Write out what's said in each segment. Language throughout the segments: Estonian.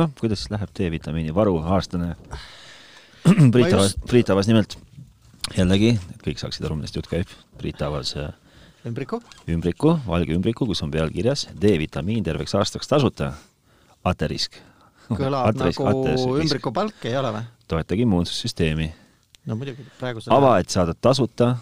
noh, kuidas läheb D-vitamiini varu aastane Priit Avas, Priit Avas nimelt jällegi, et kõik saaksid aru, millest jutt käib, Priit Avas äh, ümbriku. ümbriku, valge ümbriku, kus on pealkirjas D-vitamiin terveks aastaks tasuta. aterisk. kõlab nagu ümbrikupalk, ei ole või? toetage immuunsussüsteemi. no muidugi, praegusel ava, et saada tasuta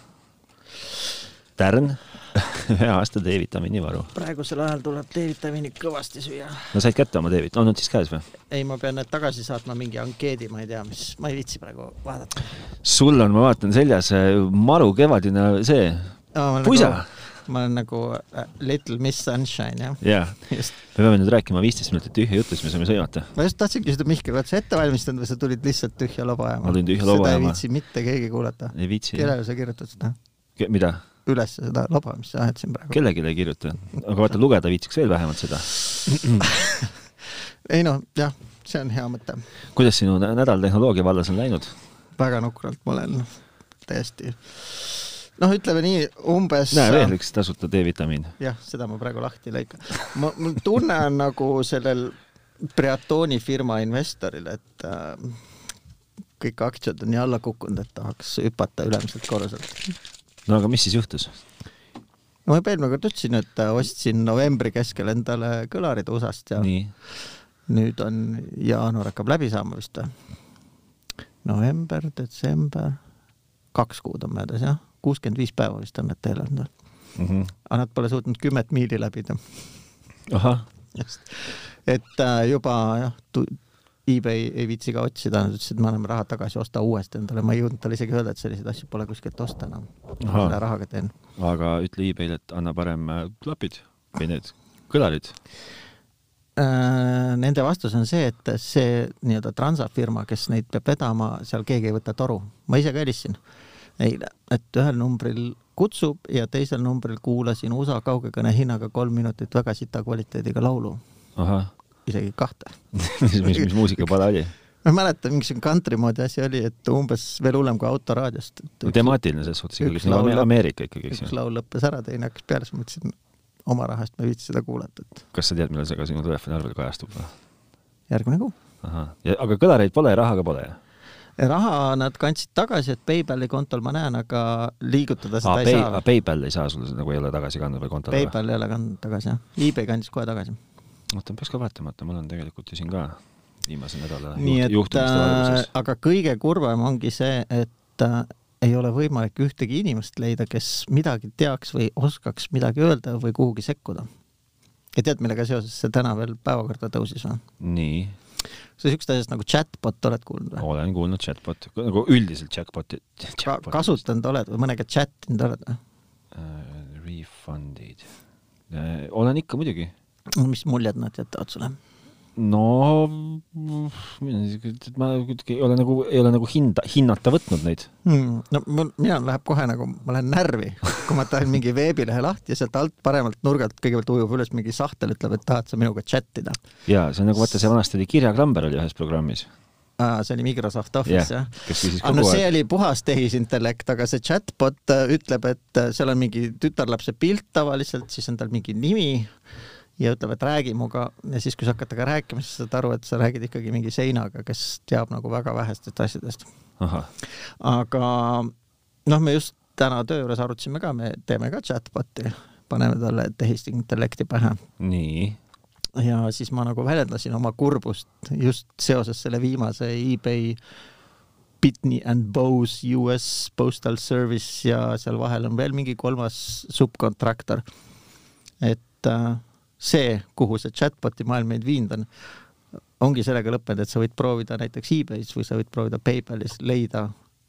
tärn ühe aasta D-vitamiini varu. praegusel ajal tuleb D-vitamiini kõvasti süüa. no said kätte oma D-vit-, on nüüd siis käes või? ei, ma pean need tagasi saatma mingi ankeedi, ma ei tea, mis, ma ei viitsi praegu vaadata. sul on, ma vaatan seljas äh, maru kevadine see pusa. ma olen nagu äh, Little Miss Sunshine, jah. just. me peame nüüd rääkima viisteist minutit tühja juttu, siis me saame sõimata. ma just tahtsin küsida, Mihkel, oled sa ette valmistanud või sa tulid lihtsalt tühja loba ajama? Ma tulin tühja loba seda ei ajama. viitsi mitte keegi kuulata. ei viitsi. kellele sa kirjutad seda? mida? Üles seda loba, mis sa ajad siin praegu. kellelegi ei kirjuta. aga vaata, lugeda viitsiks veel vähemalt seda. ei noh, jah, see on hea mõte. kuidas sinu nä- nädal tehnoloogia vallas on läinud? väga nukralt ma olen täiesti, noh, ütleme nii umbes. näe, veel üks tasuta D-vitamiin. jah, seda ma praegu lahti ei lõika. ma, mul tunne on nagu sellel Breatoni firma investoril, et äh, kõik aktsiad on nii alla kukkunud, et tahaks hüpata ülemselt korruselt. No aga mis siis juhtus? no ma juba eelmine kord ütlesin, et äh, ostsin novembri keskel endale kõlarid USA-st ja nii, nüüd on jaanuar hakkab läbi saama vist või? november, detsember, kaks kuud on möödas jah, kuuskümmend viis päeva vist on need teele olnud. Mhm. aga nad pole suutnud kümmet miili läbida. ahah, just, et äh, juba jah, eBay ei viitsi ka otsida, nad ütlesid, et me anname raha tagasi, osta uuesti endale, ma ei jõudnud talle isegi öelda, et selliseid asju pole kuskilt osta enam. Ahaa. selle rahaga teen. aga ütle e-mail, et anna parem äh, klapid või need kõlarid. Äh, Nende vastus on see, et see nii-öelda transafirma, kes neid peab vedama, seal keegi ei võta toru. ma ise ka helistasin eile, et ühel numbril kutsub ja teisel numbril kuulasin USA kaugekõne hinnaga kolm minutit väga sita kvaliteediga laulu, ahah, isegi kahte. mis, mis, mis muusikapala oli? ma ei mäleta, mingisugune country moodi asi oli, et umbes veel hullem kui autoraadiost. temaatiline selles suhtes ikkagi, üks nagu Ameerika ikkagi, eks üks ju. laul lõppes ära, teine hakkas peale, siis mõtlesin, oma raha eest ma ei viitsi seda kuulata, et kas sa tead, millal see ka sinu telefoniarvel kajastub või? järgmine kuu. ahah, aga kõlareid pole ja raha ka pole? raha nad kandsid tagasi, et PayPali kontol ma näen, aga liigutada seda aa, ei Pay, saa. PayPal ei saa sulle nagu ei ole tagasi kandnud või kontole? PayPal ei ole kandnud tagasi jah, eBay kandis kohe tagasi. oota, ma peaks ka vaatama, et mul on tegelikult ju siin ka viimase nädala nii juht, juhtumiste äh, valguses. aga kõige kurvem ongi see, et äh, ei ole võimalik ühtegi inimest leida, kes midagi teaks või oskaks midagi öelda või kuhugi sekkuda. ja tead, millega seoses see täna veel päevakorda tõusis või? nii, sa siukest asjast nagu chatbot oled kuulnud või? olen kuulnud chatbot, nagu üldiselt chatbot'i. Ka, kasutanud oled või mõnega chat inud oled või? uh,. Refunded uh,. olen ikka muidugi. Mis muljed nad jätavad sulle? no ma kuidagi ei ole nagu, ei ole nagu hinda, hinnata võtnud neid. hmm,. no mul, minul läheb kohe nagu, ma lähen närvi, kui ma tahan mingi veebilehe lahti ja sealt alt paremalt nurgalt kõigepealt ujub üles mingi sahtel, ütleb, et tahad sa minuga chat ida ja see on nagu vaata, see vanasti oli kirjaklamber oli ühes programmis. ah,. see oli Microsoft Office jah jah?, aga no kogu see oli puhas tehisintellekt, aga see chatbot äh, ütleb, et äh, seal on mingi tütarlapse pilt tavaliselt, siis on tal mingi nimi ja ütleb, et räägi muga ja siis, kui sa hakkad temaga rääkima, siis saad aru, et sa räägid ikkagi mingi seinaga, kes teab nagu väga vähestest asjadest. aga noh, me just täna töö juures arutasime ka, me teeme ka chatbot'i, paneme talle tehisintellekti pähe nii, ja siis ma nagu väljendasin oma kurbust just seoses selle viimase eBay Pitney and Bowes US Postal Service ja seal vahel on veel mingi kolmas subkontraktor. et äh, see, kuhu see chatbot'i maailm meid viinud on, ongi sellega lõppenud, et sa võid proovida näiteks e-Bay's või sa võid proovida PayPalis leida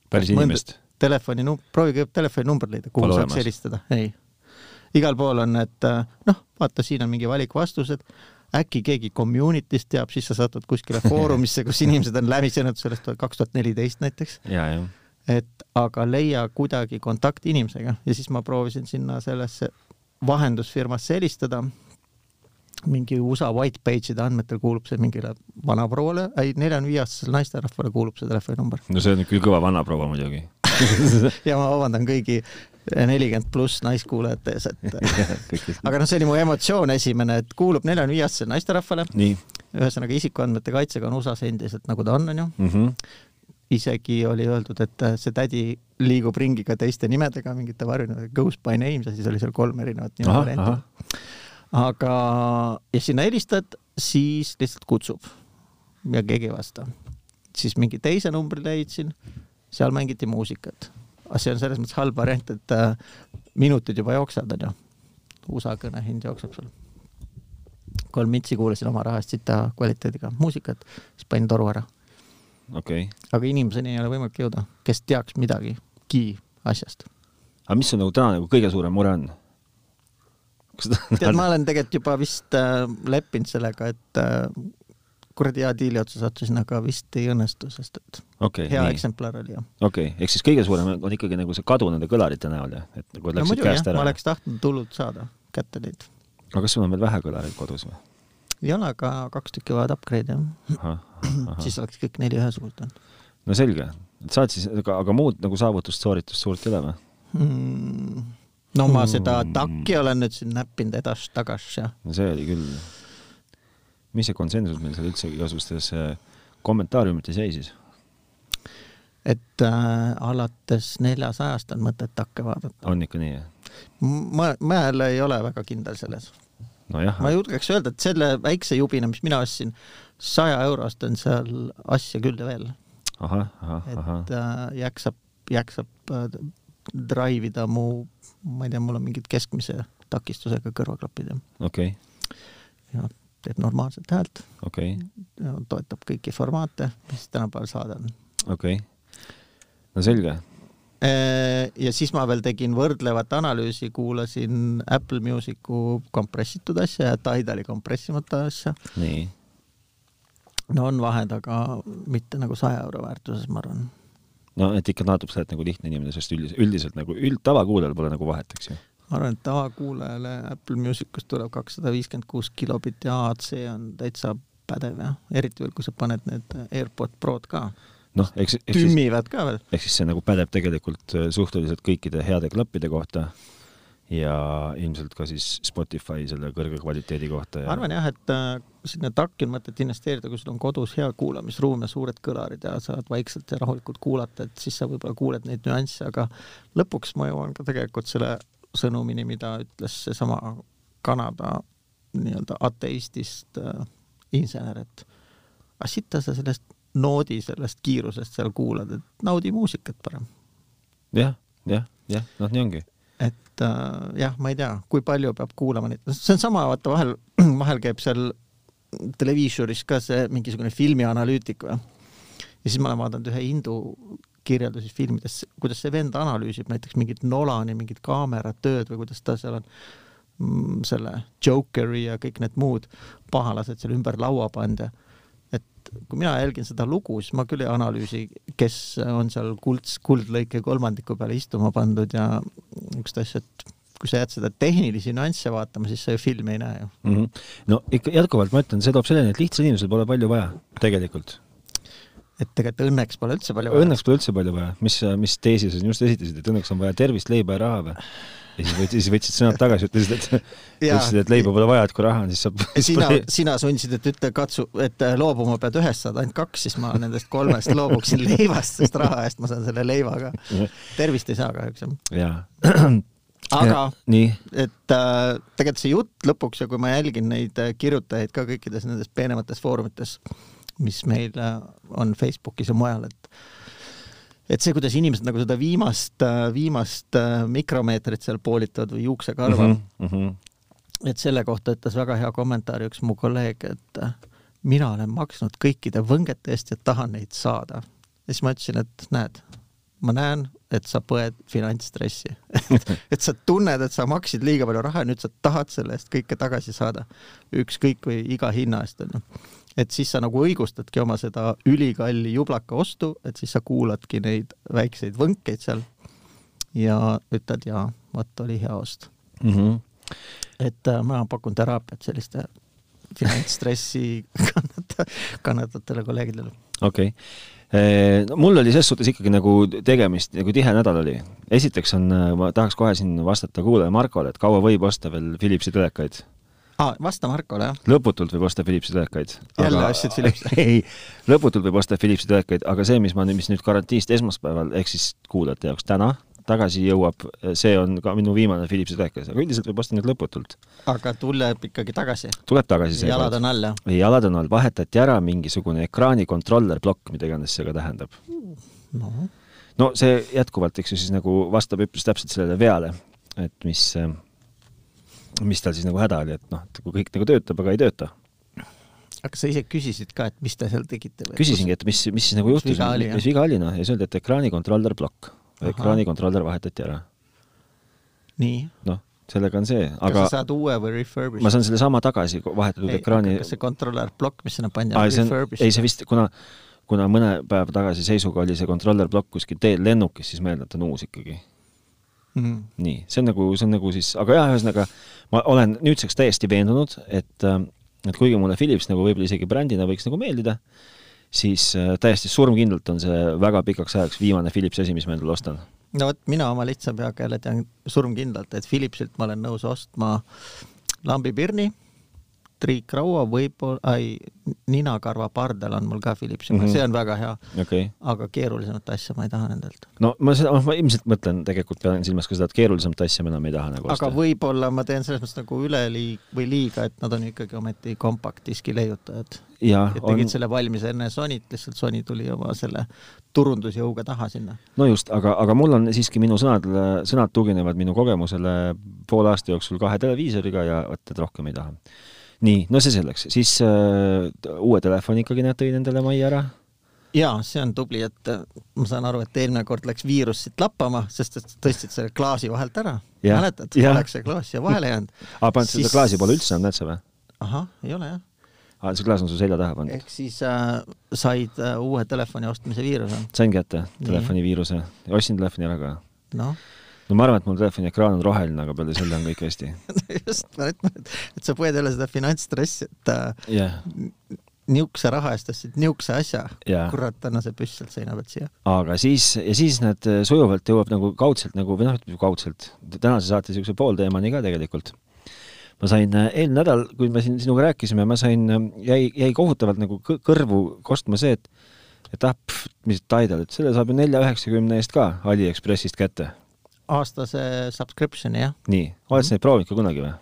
päris inimest. telefoni, proovige telefoninumber leida, kuhu Pole saaks olemas. helistada, ei. igal pool on, et äh, noh, vaata, siin on mingi valikvastused, äkki keegi community'st teab, siis sa satud kuskile foorumisse, kus inimesed on läbisenud sellest kaks tuhat neliteist näiteks, et aga leia kuidagi kontakt inimesega ja siis ma proovisin sinna sellesse vahendusfirmasse helistada mingi USA white page'ide andmetel kuulub see mingile vanaprouale, ei neljakümne viie aastasele naisterahvale kuulub see telefoninumber. no see on küll kõva vanaproua muidugi. ja ma vabandan kõigi nelikümmend pluss naiskuulajate ees, et aga noh, see oli mu emotsioon esimene, et kuulub neljakümne viie aastasele naisterahvale ühesõnaga isikuandmete kaitsega on USA-s endiselt nagu ta on, onju mm. -hmm. isegi oli öeldud, et äh, see tädi liigub ringi ka teiste nimedega, mingite varjunimedega, Goes by names ja siis oli seal kolm erinevat nime varianti. Aga, ja sinna helistad, siis lihtsalt kutsub ja keegi ei vasta. siis mingi teise numbri leidsin, seal mängiti muusikat. aga see on selles mõttes halb variant, et äh, minutid juba jooksevad, onju. USA kõnehind jookseb sul kolm mintsi kuulasin oma raha eest sita kvaliteediga muusikat, siis panin toru ära. okei okay.. aga inimeseni ei ole võimalik jõuda, kes teaks midagigi asjast. aga mis sul nagu täna nagu kõige suurem mure on? tead, ma olen tegelikult juba vist äh, leppinud sellega, et äh, kuradi hea diili otsa sattusin, aga vist ei õnnestu, sest et okay, hea nii. eksemplar oli jah. okei okay., ehk siis kõige suurem on ikkagi nagu see kadu nende kõlarite näol ja et nagu no läksid käest jah, ära. ma oleks tahtnud hullult saada kätte neid aga kas sul on veel vähe kõlareid kodus või? ei ole, aga kaks tükki vajavad upgrade'i jah. siis oleks kõik neli ühesugust olnud. no selge, et saad siis, aga, aga muud nagu saavutust, sooritust suurt ei ole või hmm.? No ma seda takki olen nüüd siin näppinud edas-tagas ja. no see oli küll. mis see konsensus meil seal üldse igasugustes äh, kommentaariumites jäi siis? et äh, alates neljasajast on mõtet takke vaadata. on ikka nii, jah? ma, ma jälle ei ole väga kindel selles nojah. ma julgeks öelda, et selle väikse jubina, mis mina ostsin, saja eurost on seal asja küll ja veel. et äh, jaksab, jaksab äh, drive ida mu, ma ei tea, mul on mingid keskmise takistusega kõrvaklapid ja. okei okay.. ja teeb normaalset häält. okei okay.. toetab kõiki formaate, mis tänapäeval saada on. okei okay.. no selge Äh, ja siis ma veel tegin võrdlevat analüüsi, kuulasin Apple Musicu kompressitud asja ja Tidali kompressimata asja. nii. no on vahed, aga mitte nagu saja euro väärtuses, ma arvan. No et ikka natuke sa oled nagu lihtne inimene, sest üldiselt, üldiselt nagu üld, tavakuulajal pole nagu vahet, eks ju. ma arvan, et tavakuulajale Apple Musicust tuleb kakssada viiskümmend kuus kilobitti AAC on täitsa pädev jah, eriti veel, kui sa paned need AirPod Prod ka noh, eks, eks tümmivad ka veel. ehk siis see nagu pädeb tegelikult äh, suhteliselt kõikide heade klappide kohta ja ilmselt ka siis Spotify selle kõrge kvaliteedi kohta ja.... arvan jah, et äh, sinna takki on mõtet investeerida, kui sul on kodus hea kuulamisruum ja suured kõlarid ja saad vaikselt ja rahulikult kuulata, et siis sa võib-olla kuuled neid nüansse, aga lõpuks ma jõuan ka tegelikult selle sõnumini, mida ütles seesama Kanada nii-öelda ateistist äh, insener, et aga sitta sa sellest noodi sellest kiirusest seal kuulad, et naudi muusikat parem ja,. jah, jah, jah, noh, nii ongi. Et äh, jah, ma ei tea, kui palju peab kuulama neid, see on sama, vaata vahel, vahel käib seal televiisoris ka see mingisugune filmianalüütik või. ja siis ma olen vaadanud ühe hindu kirjeldusi filmides, kuidas see vend analüüsib näiteks mingit Nolani mingit kaameratööd või kuidas ta seal on mm, selle Jokeri ja kõik need muud pahalased seal ümber laua pannud ja kui mina jälgin seda lugu, siis ma küll ei analüüsi, kes on seal kuld, kuldlõike kolmandiku peale istuma pandud ja niisugust asja, et kui sa jääd seda tehnilisi nüansse vaatama, siis sa ju filmi ei näe ju mm. -hmm. no ikka jätkuvalt ma ütlen, see toob selleni, et lihtsal inimesel pole palju vaja, tegelikult. et tegelikult õnneks pole üldse palju vaja. õnneks pole üldse palju vaja, mis, mis teesi sa just esitasid, et õnneks on vaja tervist, leiba ja raha või? Ja siis võtsid, siis võtsid sõnad tagasi, ütlesid, et ütlesid, et leiba pole vaja, et kui raha on, siis saab. sina, sina sundisid, et ütle, katsu, et äh, loobuma pead ühest, saad ainult kaks, siis ma nendest kolmest loobuksin leivast, sest raha eest ma saan selle leiva ka. tervist ei saa kahjuks jah. aga, et äh, tegelikult see jutt lõpuks ja kui ma jälgin neid äh, kirjutajaid ka kõikides nendes peenemates foorumites, mis meil äh, on Facebookis ja mujal, et et see, kuidas inimesed nagu seda viimast, viimast äh, mikromeetrit seal poolitavad või juuksekarva mm. -hmm, mm -hmm. et selle kohta ütles väga hea kommentaari üks mu kolleeg, et äh, mina olen maksnud kõikide võngete eest ja tahan neid saada. ja siis ma ütlesin, et näed, ma näen, et sa põed finantsstressi et sa tunned, et sa maksid liiga palju raha ja nüüd sa tahad selle eest kõike tagasi saada. ükskõik või iga hinna eest onju et siis sa nagu õigustadki oma seda ülikalli jublaka ostu, et siis sa kuuladki neid väikseid võnkeid seal ja ütled ja vot oli hea ost mm. -hmm. et äh, ma pakun teraapiat selliste finantsstressi kannata, kannatavatele kolleegidele. okei okay. no mul oli ses suhtes ikkagi nagu tegemist, nagu tihe nädal oli. esiteks on, ma tahaks kohe siin vastata kuulaja Markole, et kaua võib osta veel Philipsi telekaid aa, vasta Markole, jah. lõputult võib osta Philipsi telekaid. Jälle ostsid Philipsi? ei, lõputult võib osta Philipsi telekaid, aga see, mis ma mis nüüd garantiist esmaspäeval ehk siis kuulajate jaoks täna tagasi jõuab, see on ka minu viimane Philipsi telekas, aga üldiselt võib osta neid lõputult. aga tuleb ikkagi tagasi. tuleb tagasi jalad on all, jah? jalad on all, vahetati ära mingisugune ekraani kontroller plokk, mida iganes see ka tähendab. noh, no see jätkuvalt, eks ju, siis nagu vastab üpris täpselt sellele veale, et mis, mis tal siis nagu häda oli, et noh, et kui kõik nagu töötab, aga ei tööta. aga sa ise küsisid ka, et mis te seal tegite küsisingi, et mis, mis siis nagu juhtus mis viga oli noh, ja siis öeldi, et ekraani kontroller plokk. Ahah. ekraani kontroller vahetati ära. nii, noh, sellega on see, kas aga sa saad uue või refurbish? ma saan sellesama tagasi vahetatud ekraani. kas see kontroller plokk, mis sinna pandi, on refurbish? ei see vist, kuna, kuna mõne päeva tagasi seisuga oli see kontroller plokk kuskil teel lennukis, siis ma eeldan, et on uus ikkagi. mm.. nii, see on nagu, see on nagu siis, aga jah, ühesõnaga ma olen nüüdseks täiesti veendunud, et, et kuigi mulle Philips nagu võib-olla isegi brändina võiks nagu meeldida, siis äh, täiesti surmkindlalt on see väga pikaks ajaks viimane Philipsi asi, mis ma endale ostan. no vot, mina oma lihtsa peaga jälle tean surmkindlalt, et Philipsilt ma olen nõus ostma lambipirni, triikraua, võib-olla, ei, ninakarva pardel on mul ka Philipsi mm. -hmm. see on väga hea, okay.. aga keerulisemat asja ma ei taha nendelt. no ma seda, ma ilmselt mõtlen, tegelikult pean silmas ka seda, et keerulisemat asja ma enam ei taha nagu aga osta. võib-olla ma teen selles mõttes nagu üleliig- või liiga, et nad on ikkagi ometi kompaktdiski leiutajad. et on tegid, selle valmis enne Sonyt, lihtsalt Sony tuli oma selle turundusjõuga taha sinna. no just, aga, aga mul on siiski minu sõnadele, sõnad tuginevad minu kogemusele poole aasta jooksul kahe televiisoriga ja vot, et rohkem ei taha. nii, no see selleks, siis äh, uue telefoni ikkagi nad tõid endale majja ära ja see on tubli, et äh, ma saan aru, et eelmine kord läks viirus siit lappama, sest et tõstsid selle klaasi vahelt ära. Mäletad, oleks see klaas siia vahele jäänud. aa, paned seda Siis- klaasi poole üldse enam, näed sa või? ahah, ei ole jah. aa, see klaas on su selja taha pandud. ehk siis äh, said äh, uue telefoni ostmise viiruse. sain kätte Nii. telefoni viiruse, ostsin telefoni ära ka. noh, no ma arvan, et mul telefoni ekraan on roheline, aga peale selle on kõik hästi. just, ma ütlen, et, sa põed jälle seda finantsstressi, et äh, jah, niisuguse raha eest ostsid niisuguse asja. Jaa. kurat, anna see püss sealt seina pealt siia. aga siis, ja siis need äh, sujuvalt jõuab nagu kaudselt nagu, või noh, kaudselt, tänase saate niisuguse poolteemani ka tegelikult. ma sain äh, eelmine nädal, kui me siin sinuga rääkisime, ma sain, jäi, jäi kohutavalt nagu kõ- kõrvu kostma see, et et ah, mis Tidal, et selle saab ju nelja üheksakümne eest ka Aliekspressist kätte. Aastase subscription'i jah. nii, oled sa neid proovinud ka kunagi või?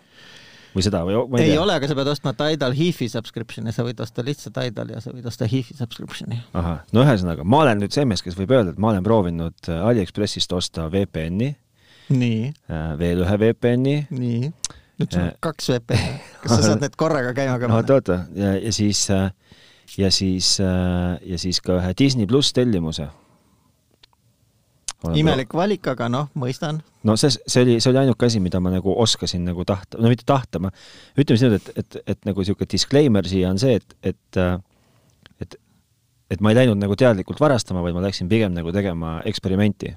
või seda või ei tea? ole, aga sa pead ostma Tidal Hifi subscription'i, sa võid osta lihtsalt Tidal ja sa võid osta Hifi subscription'i. ahah, no ühesõnaga, ma olen nüüd see mees, kes võib öelda, et ma olen proovinud äh, Aliekspressist osta VPN-i, nii, veel ühe VPN-i, nii. nüüd sul on Äh. kaks VPN-i. kas sa saad need korraga käima ka oota, oota, ja, ja siis, ja siis, ja siis ka ühe Disney pluss tellimuse. Imelik valik, aga noh, mõistan. no see, see oli, see oli ainuke asi, mida ma nagu oskasin nagu tahta, no mitte tahta, ma ütleme siis niimoodi, et, et, et nagu niisugune disclaimer siia on see, et, et et, et ma ei läinud nagu teadlikult varastama, vaid ma läksin pigem nagu tegema eksperimenti.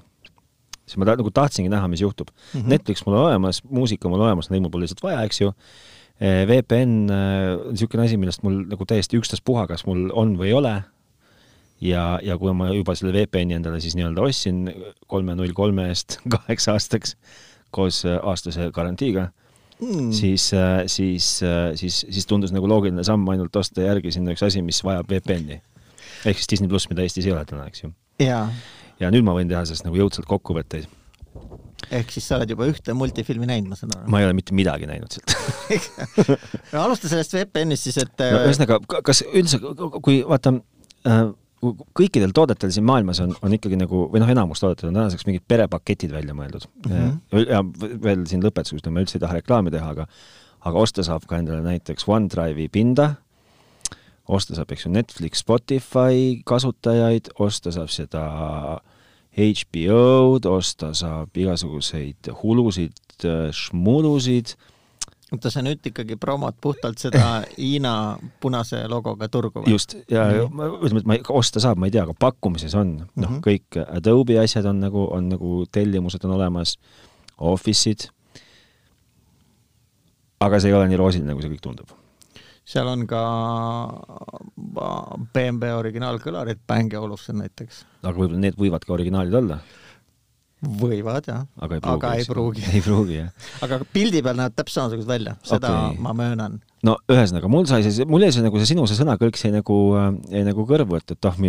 siis ma ta, nagu tahtsingi näha, mis juhtub mm. -hmm. Netflix mul on olemas, muusika mul olemas, neid mul pole lihtsalt vaja, eks ju. VPN äh, on niisugune asi, millest mul nagu täiesti ükstaspuha, kas mul on või ei ole ja, ja kui ma juba selle VPN-i endale siis nii-öelda ostsin kolme null kolme eest kaheks aastaks koos äh, aastase garantiiga mm., siis, siis, siis, siis tundus nagu loogiline samm ainult osta järgi sinna üks asi, mis vajab VPN-i. ehk siis Disney pluss, mida Eestis ei ole täna, eks ju. ja nüüd ma võin teha sellest nagu jõudsalt kokkuvõtteid. ehk siis sa oled juba ühte multifilmi näinud, ma saan aru. ma ei ole mitte midagi näinud sealt. no alusta sellest VPN-ist siis, et no ühesõnaga, kas üldse, kui vaata äh,, kõikidel toodetel siin maailmas on, on ikkagi nagu või noh, enamus toodetel on tänaseks mingid perepaketid välja mõeldud mm. -hmm. ja veel siin lõpetuseks, ma üldse ei taha reklaami teha, aga aga osta saab ka endale näiteks OneDrive'i pinda, osta saab, eks ju, Netflix, Spotify kasutajaid, osta saab seda HBO-d, osta saab igasuguseid hulusid, šmulusid oota, sa nüüd ikkagi promod puhtalt seda Hiina punase logoga turgu või? just, ja ma ütleme, et ma ei- osta saab, ma ei tea, aga pakkumises on, noh mm. -hmm., kõik Adobe asjad on nagu, on nagu tellimused on olemas, Office'id. aga see ei ole nii roosiline, nagu see kõik tundub. seal on ka BMW originaalkõlarid, Bang Olufsen näiteks. aga võib-olla need võivad ka originaalid olla. Võivad jah, aga ei pruugi. aga ei pruugi. ei pruugi jah. aga pildi peal näevad täpselt samasugused välja, seda okay. ma möönan. no ühesõnaga, mul sai see, mul jäi see nagu see sinu see sõnakõlks jäi nagu, jäi nagu kõrvu, et, et ah,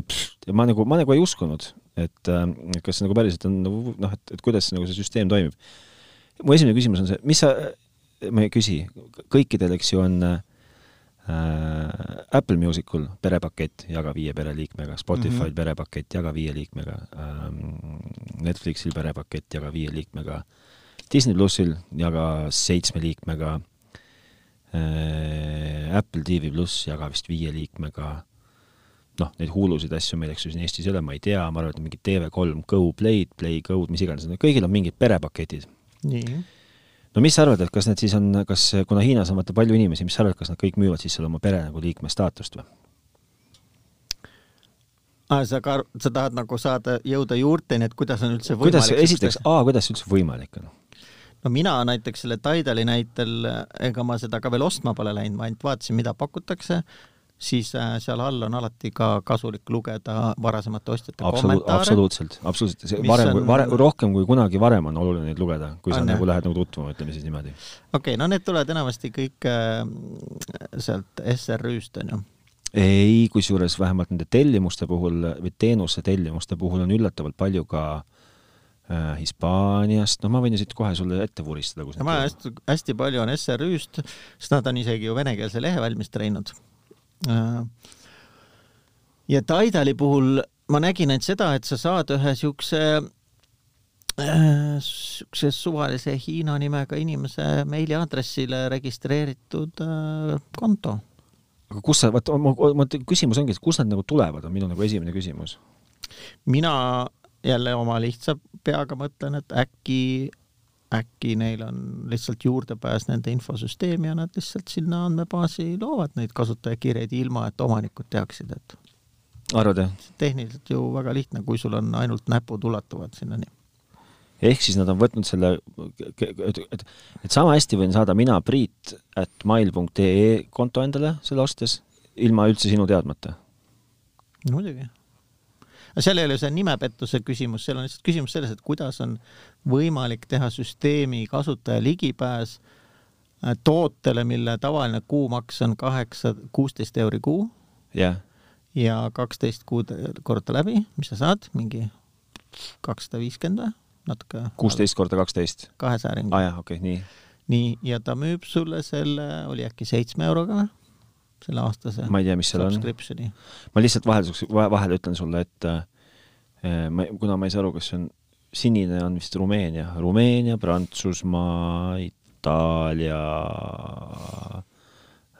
ma nagu, ma nagu ei uskunud, et kas see nagu päriselt on nagu noh, et, et kuidas nagu see süsteem toimib. mu esimene küsimus on see, mis sa, ma ei küsi, kõikidel, eks ju, on äh, äh, Apple Musicul perepakett, jaga viie pereliikmega, Spotify'l mm -hmm. perepakett, jaga viie liikmega. Ähm,, Netflixil perepakett, jaga viie liikmega, Disney plussil jaga seitsme liikmega. Äh,, Apple TV pluss jaga vist viie liikmega, noh, neid Hulusid asju meil, eks ju, siin Eestis ei ole, ma ei tea, ma arvan, et mingid TV3 Go Play'd, Play Go'd, mis iganes, kõigil on mingid perepaketid. nii no mis sa arvad, et kas need siis on, kas, kuna Hiinas on vaata palju inimesi, mis sa arvad, kas nad kõik müüvad siis seal oma pere nagu liikme staatust või? Ah, sa ka, sa tahad nagu saada, jõuda juurteni, et kuidas on üldse võimalik kuidas, esiteks, A, kuidas üldse võimalik on? no mina näiteks selle Tidali näitel, ega ma seda ka veel ostma pole läinud, ma ainult vaatasin, mida pakutakse siis äh, seal all on alati ka kasulik lugeda varasemate ostjate Absoluut, kommentaare. absoluutselt, absoluutselt, see varem on..., varem, rohkem kui kunagi varem on oluline neid lugeda, kui sa on, nagu lähed nagu tutvuma, ütleme siis niimoodi. okei okay,, no need tulevad enamasti kõik äh, sealt SRÜ-st, on ju. Ei, kusjuures vähemalt nende tellimuste puhul või teenuse tellimuste puhul on üllatavalt palju ka äh, Hispaaniast, no ma võin ju siit kohe sulle ette vuristada, kus no, ma hästi, hästi palju on SRÜ-st, sest nad on isegi ju venekeelse lehe valmis teinud ja Tidali puhul ma nägin ainult seda, et sa saad ühe siukse äh, siukse suvalise Hiina nimega inimese meiliaadressile registreeritud äh, konto. aga kus sa, vaata, ma, küsimus ongi, et kust nad nagu tulevad, on minu nagu esimene küsimus. mina jälle oma lihtsa peaga mõtlen, et äkki äkki neil on lihtsalt juurdepääs nende infosüsteemi ja nad lihtsalt sinna andmebaasi loovad neid kasutajakirjeid ilma, et omanikud teaksid, et arvad jah? tehniliselt ju väga lihtne, kui sul on ainult näpud ulatuvad sinnani. ehk siis nad on võtnud selle, et, et, et sama hästi võin saada mina priit at mail.ee konto endale selle ostes, ilma üldse sinu teadmata? muidugi seal ei ole see nimepettuse küsimus, seal on lihtsalt küsimus selles, et kuidas on võimalik teha süsteemi kasutaja ligipääs äh, tootele, mille tavaline kuumaks on kaheksa, kuusteist euri kuu yeah. ja kaksteist kuud korda läbi, mis sa saad, mingi kakssada viiskümmend või? natuke. kuusteist korda kaksteist? kahesaja ringi. aa ah, jah, okei okay,, nii. nii, ja ta müüb sulle selle, oli äkki seitsme euroga või? selle aastase ma ei tea, mis seal on. ma lihtsalt vahelduseks, vahele ütlen sulle, et äh, ma, kuna ma ei saa aru, kas see on, sinine on vist Rumeenia, Rumeenia, Prantsusmaa, Itaalia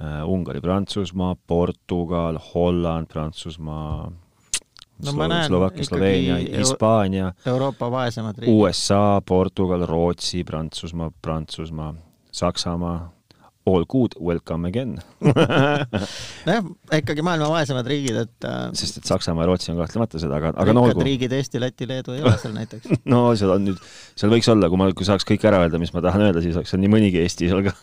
äh,, Ungari, Prantsusmaa, Portugal, Holland, Prantsusmaa no Slo Slovakkia, Sloveenia, Hispaania, Euroopa vaesemad riigid, USA, Portugal, Rootsi, Prantsusmaa, Prantsusmaa, Saksamaa all good, welcome again nojah, ikkagi maailma vaesemad riigid, et äh, sest et Saksamaa ja Rootsi on kahtlemata seda, aga, aga no olgu. riigid Eesti, Läti, Leedu ei ole seal näiteks no seal on nüüd, seal võiks olla, kui ma, kui saaks kõik ära öelda, mis ma tahan öelda, siis oleks seal nii mõnigi Eesti seal ka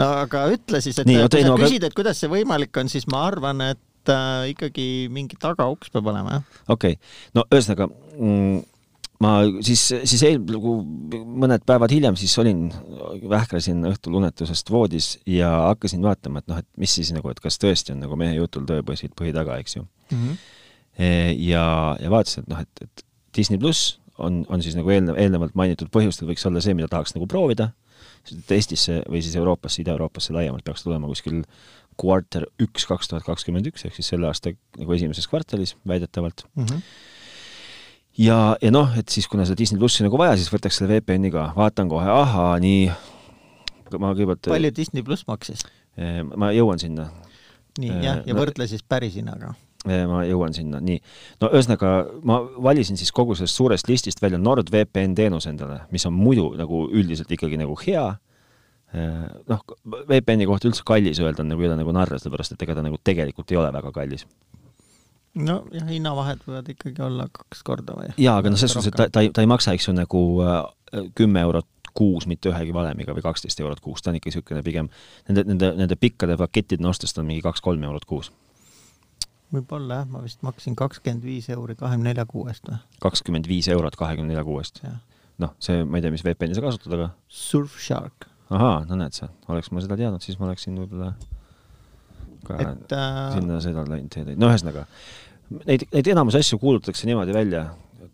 no aga ütle siis, et nii, kui sa küsid, et kuidas see võimalik on, siis ma arvan, et äh, ikkagi mingi tagauks peab olema, jah. okei okay., no ühesõnaga mm, ma siis, siis eel-, nagu mõned päevad hiljem siis olin, vähkrasin õhtul unetusest voodis ja hakkasin vaatama, et noh, et mis siis nagu, et kas tõesti on nagu mehe jutul tõepõhi, põhi taga, eks ju mm. -hmm. ja, ja vaatasin, et noh, et, et Disney pluss on, on siis nagu eelnev, eelnevalt mainitud põhjustel võiks olla see, mida tahaks nagu proovida, sest Eestisse või siis Euroopasse, Ida-Euroopasse laiemalt peaks tulema kuskil kvartal üks kaks tuhat kakskümmend üks ehk siis selle aasta nagu esimeses kvartalis väidetavalt mm. -hmm ja, ja noh, et siis kuna seda Disney plussi nagu vaja, siis võtaks selle VPN-i ka, vaatan kohe, ahaa, nii. ma kõigepealt. palju Disney pluss maksis? Eh, ma jõuan sinna. nii eh, jah, ja no, võrdle siis päris hinnaga. Ma jõuan sinna, nii. no ühesõnaga, ma valisin siis kogu sellest suurest listist välja NordVPN teenuse endale, mis on muidu nagu üldiselt ikkagi nagu hea noh, VPN-i kohta üldse kallis öelda on nagu ei ole nagu narr, sellepärast et ega ta nagu tegelikult ei ole väga kallis nojah, hinnavahed võivad ikkagi olla kaks korda või? jaa, aga noh, selles suhtes, et ta, ta ei, ta ei maksa, eks ju, nagu äh, kümme äh, eurot kuus mitte ühegi valemiga või kaksteist eurot kuus, ta on ikka niisugune pigem, nende, nende, nende pikkade pakettide ostest on mingi kaks-kolm eurot kuus. võib-olla jah, ma vist maksin kakskümmend viis euri kahekümne nelja kuu eest või? kakskümmend viis eurot kahekümne nelja kuu eest? noh, see, ma ei tea, mis VPN-i sa kasutad, aga Surfshark, ahaa, no näed sa, oleks ma seda teadnud, siis ma oleksin võib-olla ka et äh, sinna seda läinud, no ühesõnaga, neid, neid enamus asju kuulutatakse niimoodi välja,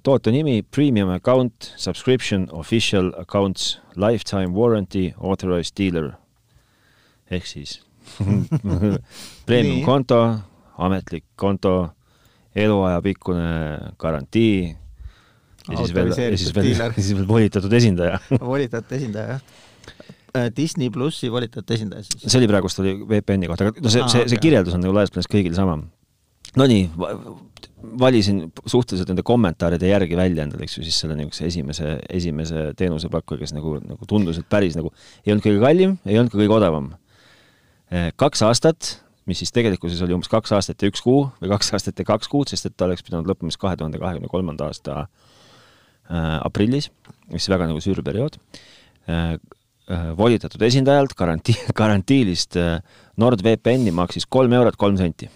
toote nimi, premium account, subscription, official accounts, lifetime warranty, authorized dealer ehk siis premium konto, ametlik konto, eluaja pikkune garantii ja siis veel, ja siis veel, dealer. siis veel volitatud esindaja. volitatud esindaja, jah. Disney plussi volitatud esindaja siis. see oli praegust oli VPN-i kohta, aga no see Aa,, see, see okei. kirjeldus on nagu laias plaanis kõigil sama. Nonii, valisin suhteliselt nende kommentaaride järgi välja endale, eks ju, siis selle niisuguse esimese, esimese teenusepakkuja, kes nagu, nagu tundus, et päris nagu ei olnud kõige kallim, ei olnud ka kõige odavam. kaks aastat, mis siis tegelikkuses oli umbes kaks aastat ja üks kuu või kaks aastat ja kaks kuud, sest et ta oleks pidanud lõppema siis kahe tuhande kahekümne kolmanda aasta äh, aprillis, mis väga nagu sür periood äh,. Äh, volitatud esindajalt garantii, garantiilist NordVPN-i maksis kolm eurot kolm senti,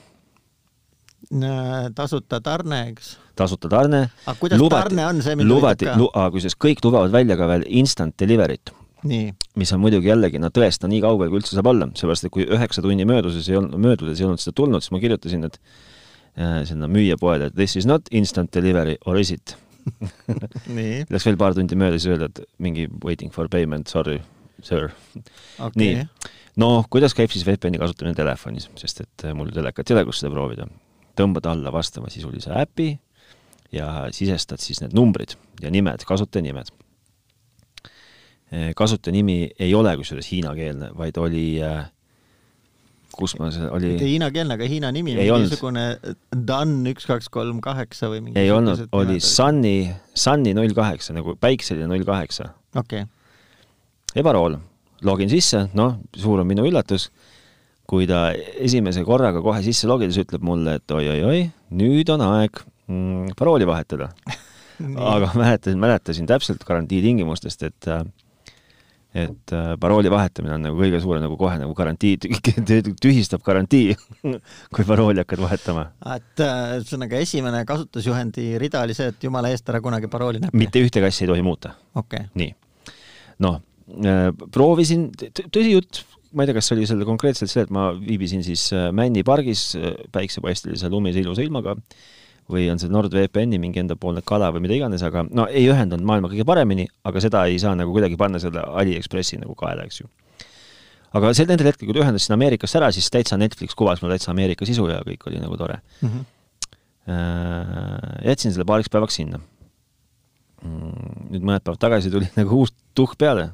tasuta tarne, eks. tasuta tarne. aga kuidas tarne on, see mind lubati, ka. kusjuures kõik lubavad välja ka veel instant delivery't, mis on muidugi jällegi, no tõesta nii kaugel, kui üldse saab olla, seepärast et kui üheksa tunni mööduses ei olnud, möödudes ei olnud seda tulnud, siis ma kirjutasin, et äh, sinna müüjapoele, et this is not instant delivery or is it? nii, Läks veel paar tundi mööda, siis öeldi, et mingi waiting for payment, sorry, sir. okei Nii. no kuidas käib siis VPN-i kasutamine telefonis, sest et äh, mul telekat ei ole, kus seda proovida. Tõmbad alla vastava sisulise äpi ja sisestad siis need numbrid ja nimed, kasutajanimed. kasutajanimi ei ole kusjuures hiinakeelne, vaid oli, kus ma see oli? Mitte, hiinakeelne, aga Hiina nimi, mingisugune Dan üks, kaks, kolm, kaheksa või mingi ei olnud, oli Sunny, Sunny null kaheksa nagu päikseline null kaheksa. Okei, ja parool. login sisse, noh, suur on minu üllatus, kui ta esimese korraga kohe sisse logides ütleb mulle, et oi-oi-oi, nüüd on aeg mm, parooli vahetada. aga mäletasin, mäletasin täpselt garantii tingimustest, et äh, et äh, parooli vahetamine on nagu kõige suurem nagu kohe nagu garantii, tühistab garantii, kui parooli hakkad vahetama. et äh, ühesõnaga esimene kasutusjuhendi rida oli see, et jumala eest ära kunagi parooli näpi. mitte ühtegi asja ei tohi muuta. okei, nii, noh, proovisin, tõsi jutt, ma ei tea, kas oli selle konkreetselt see, et ma viibisin siis äh, Männi pargis äh, päiksepaistelise lumise ilusa ilmaga või on see NordVPN-i mingi endapoolne kala või mida iganes, aga no ei ühendanud maailma kõige paremini, aga seda ei saa nagu kuidagi panna selle Aliekspressi nagu kaela, eks ju. aga sel nendel hetkel, kui ta ühendas sinna Ameerikasse ära, siis täitsa Netflix kuvas mulle täitsa Ameerika sisu ja kõik oli nagu tore. Mhm. Äh, jätsin selle paariks päevaks sinna. nüüd mõned päevad tagasi tuli nagu uus tuhk peale.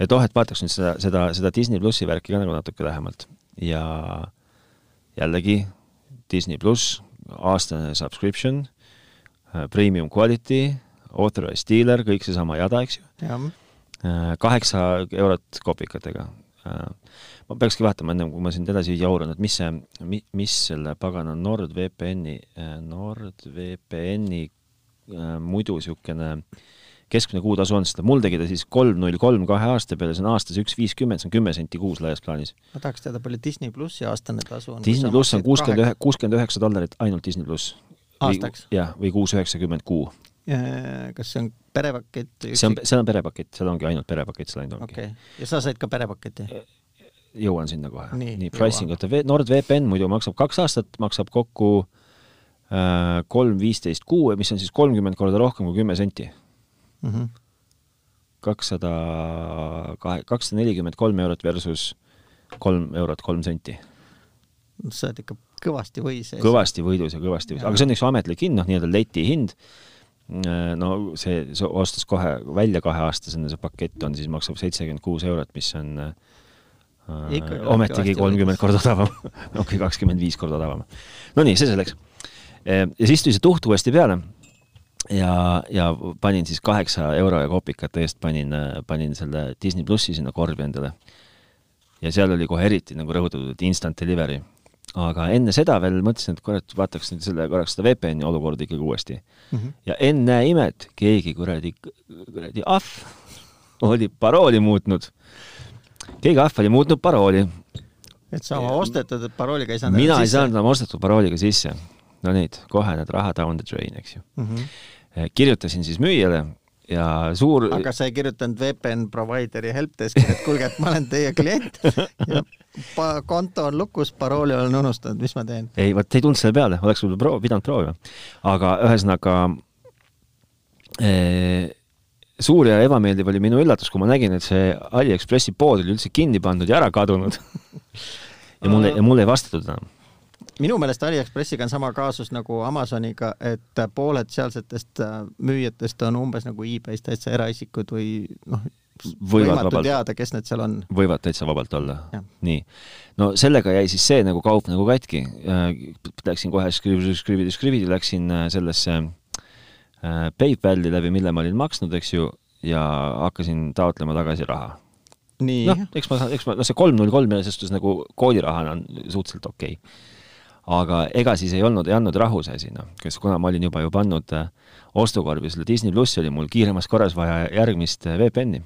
Et oh, et vaataks nüüd seda, seda, seda Disney plussi värki ka nagu natuke lähemalt ja jällegi Disney pluss, aastane subscription, premium quality, authorized dealer, kõik seesama jada, eks ju. jah, kaheksa eurot kopikatega. ma peakski vaatama ennem, kui ma sind edasi jaurun, et mis see, mis selle pagana NordVPN-i, NordVPN-i äh, muidu niisugune keskmine kuutasu on, sest mul tegi ta siis kolm null kolm kahe aasta peale, see on aastas üks viiskümmend, see on kümme senti kuus laias plaanis. ma tahaks teada, palju Disney plussi aastane tasu on. Disney pluss on kuuskümmend ühe, kuuskümmend üheksa dollarit ainult Disney pluss. Aastaks? jah, või kuus üheksakümmend kuu. kas see on perepakett? see on, seal on perepakett, seal ongi ainult perepakett, seal ainult ongi okei, ja sa said ka perepaketi? jõuan sinna kohe. Nii, nii, pricing oota, NordVPN muidu maksab kaks aastat, maksab kokku äh, kolm viisteist kuu, mis on siis kolmkümmend korda rohkem kui kümme senti. Mhm. kakssada kahe, kakssada nelikümmend kolm eurot versus kolm eurot kolm senti. sa oled ikka kõvasti või sees. kõvasti võidus ja kõvasti võidus, aga see on üks ametlik hind, noh, nii-öelda leti hind. no see, see ostes kohe välja kaheaastasena, see pakett on siis, maksab seitsekümmend kuus eurot, mis on äh, ometigi kolmkümmend korda odavam, okei, kakskümmend viis korda odavam. Nonii, see selleks. ja siis tuli see tuht uuesti peale ja, ja panin siis kaheksa euro ja kopikate eest panin, panin selle Disney plussi sinna korvi endale. ja seal oli kohe eriti nagu rõhutatud, et instant delivery. aga enne seda veel mõtlesin, et kurat, vaataks nüüd selle korraks seda VPN-i olukorda ikkagi uuesti. Mhm. ja ennäe imet, keegi kuradi, kuradi ahv oli parooli muutnud. keegi ahv oli muutnud parooli. et sa oma ostetud parooliga ei saanud mina ei saanud oma ostetud parooliga sisse. No neid, kohe need raha down the drain, eks ju. mm. -hmm. kirjutasin siis müüjale, ja suur aga sa ei kirjutanud VPN provider'i helpdeski, et kuulge, et ma olen teie klient ja konto on lukus, parooli olen unustanud, mis ma teen? ei, vot ei tulnud selle peale, oleks võib-olla proov-, pidanud proovima. aga ühesõnaga eh, suur ja ebameeldiv oli minu üllatus, kui ma nägin, et see Aliekspressi pood oli üldse kinni pandud ja ära kadunud ja mulle, ja mulle ei vastatud enam minu meelest Aliekspressiga on sama kaasus nagu Amazoniga, et pooled sealsetest äh, müüjatest on umbes nagu e-base täitsa eraisikud või noh, võimatu vabalt, teada, kes need seal on. võivad täitsa vabalt olla. nii. no sellega jäi siis see nagu kaup nagu katki. Äh, läksin kohe skrividi, skrividi, skrividi, läksin äh, sellesse PayPali läbi, mille ma olin maksnud, eks ju, ja hakkasin taotlema tagasi raha noh, eks ma, eks ma, noh, see kolm null kolm selles suhtes nagu koodirahana on suhteliselt okei okay aga ega siis ei olnud, ei andnud rahu see asi, noh, kes, kuna ma olin juba ju pannud äh, ostukorvi selle Disney plussi, oli mul kiiremas korras vaja järgmist äh, VPN-i.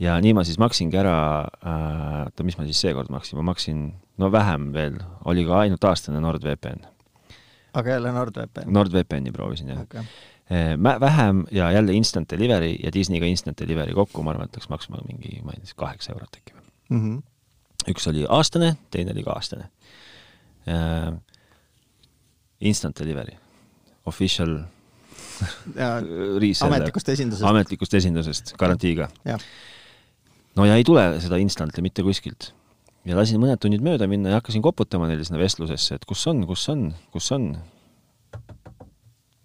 ja nii ma siis maksingi ära äh,, oota, mis ma siis seekord maksin, ma maksin, no vähem veel, oli ka ainult aastane NordVPN. aga jälle NordVPN? NordVPN-i proovisin, jah okay äh, vähem ja jälle instant delivery ja Disneyga instant delivery kokku, ma arvan, et läks maksma mingi, ma ei tea, kaheksa eurot äkki või mm. -hmm. üks oli aastane, teine oli ka aastane instant delivery, official ametlikust esindusest. ametlikust esindusest, garantiiga. no ja ei tule seda instant'i mitte kuskilt. ja lasin mõned tunnid mööda minna ja hakkasin koputama neile sinna vestlusesse, et kus on, kus on, kus on.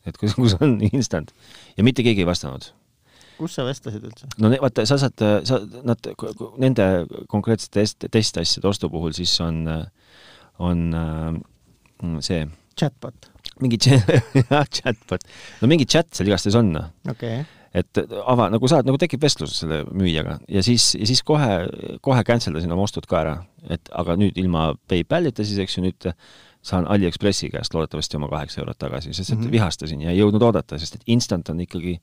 et kus, kus on instant. ja mitte keegi ei vastanud kus sa vestlesid üldse? no vaata, sa saad, sa, nad, nende konkreetsete test, testasjade ostu puhul siis on äh, on äh, see chatbot. mingi jah, chatbot. no mingi chat seal igastahes on. Noh. okei okay et ava, nagu saad, nagu tekib vestlus selle müüjaga ja siis, ja siis kohe, kohe cancel dasin oma ostud ka ära. et aga nüüd ilma PayPalita siis, eks ju, nüüd saan Aliekspressi käest loodetavasti oma kaheksa eurot tagasi, sest et mm -hmm. vihastasin ja ei jõudnud oodata, sest et instant on ikkagi,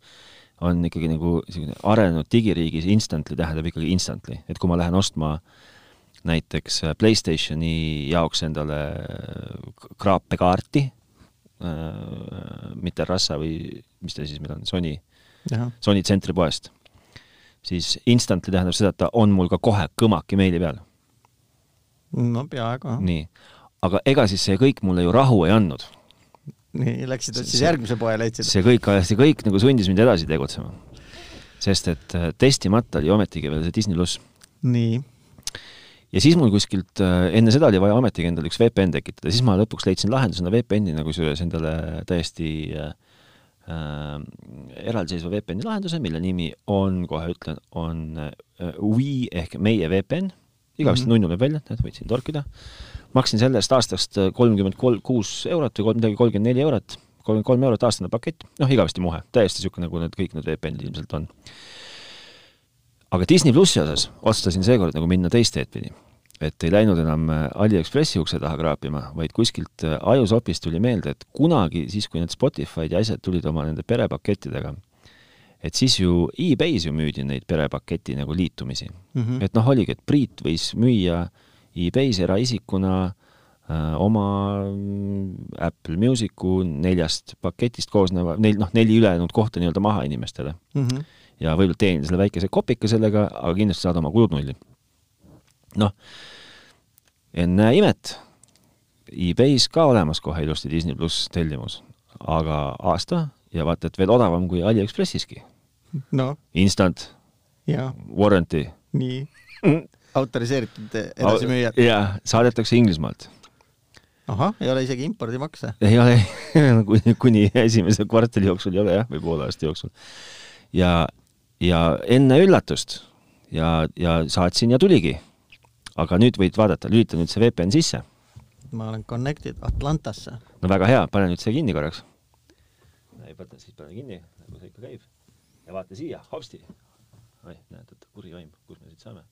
on ikkagi nagu niisugune arenenud digiriigis instantly tähendab ikkagi instantly, et kui ma lähen ostma äh, näiteks äh, Playstationi jaoks endale äh, kraapekaarti äh,, mitte Rassa või mis ta siis meil on, Sony, Sony tsentripoest, siis instantly tähendab seda, et ta on mul ka kohe kõmaki meili peal. no peaaegu. nii, aga ega siis see kõik mulle ju rahu ei andnud. nii, läksid siis järgmise poe leidsid? see kõik, see kõik nagu sundis mind edasi tegutsema. sest et testimata oli ometigi veel see Disney pluss. nii ja siis mul kuskilt, äh, enne seda oli vaja ometigi endale üks VPN tekitada, siis ma lõpuks leidsin lahendusena nagu kusjuures endale täiesti äh, äh, eraldiseisva VPN-i lahenduse, mille nimi on, kohe ütlen, on äh, We ehk meie VPN, igavesti mm -hmm. nunnu lööb välja, näed, võid siin torkida. maksin selle eest aastast kolmkümmend kolm, kuus eurot või kolm, midagi kolmkümmend neli eurot, kolmkümmend kolm eurot aastane pakett, noh, igavesti muhe, täiesti niisugune, nagu need kõik need VPN-id ilmselt on aga Disney plussi osas otsustasin seekord nagu minna teist teed pidi. et ei läinud enam äh, Aliekspressi ukse taha kraapima, vaid kuskilt äh, ajusopist tuli meelde, et kunagi siis, kui need Spotify'd ja asjad tulid oma nende perepakettidega, et siis ju e-base ju müüdi neid perepaketi nagu liitumisi mm. -hmm. et noh, oligi, et Priit võis müüa e-base eraisikuna äh, oma mm, Apple Musicu neljast paketist koosneva, neil noh, neli ülejäänud kohta nii-öelda maha inimestele mm. -hmm ja võib-olla teenida selle väikese kopika sellega, aga kindlasti saada oma kulud nulli. noh, ennäe imet, e-base ka olemas kohe ilusti Disney pluss tellimus, aga aasta ja vaata, et veel odavam kui Aliekspressiski. no. Instant. Warranty. nii autoriseeritud edasimüüjad. jaa, saadetakse Inglismaalt ahah, ei ole isegi impordimakse? ei ole kuni, kuni esimese kvartali jooksul ei ole jah, või poole aasta jooksul. ja, ja enne üllatust ja, ja saatsin ja tuligi. aga nüüd võid vaadata, lülita nüüd see VPN sisse. ma olen connected Atlantasse. no väga hea, pane nüüd see kinni korraks. ei võta, siis pane kinni, nagu see ikka käib. ja vaata siia, hopsti. oi, näed, et kuri vaim, kus me siit saame?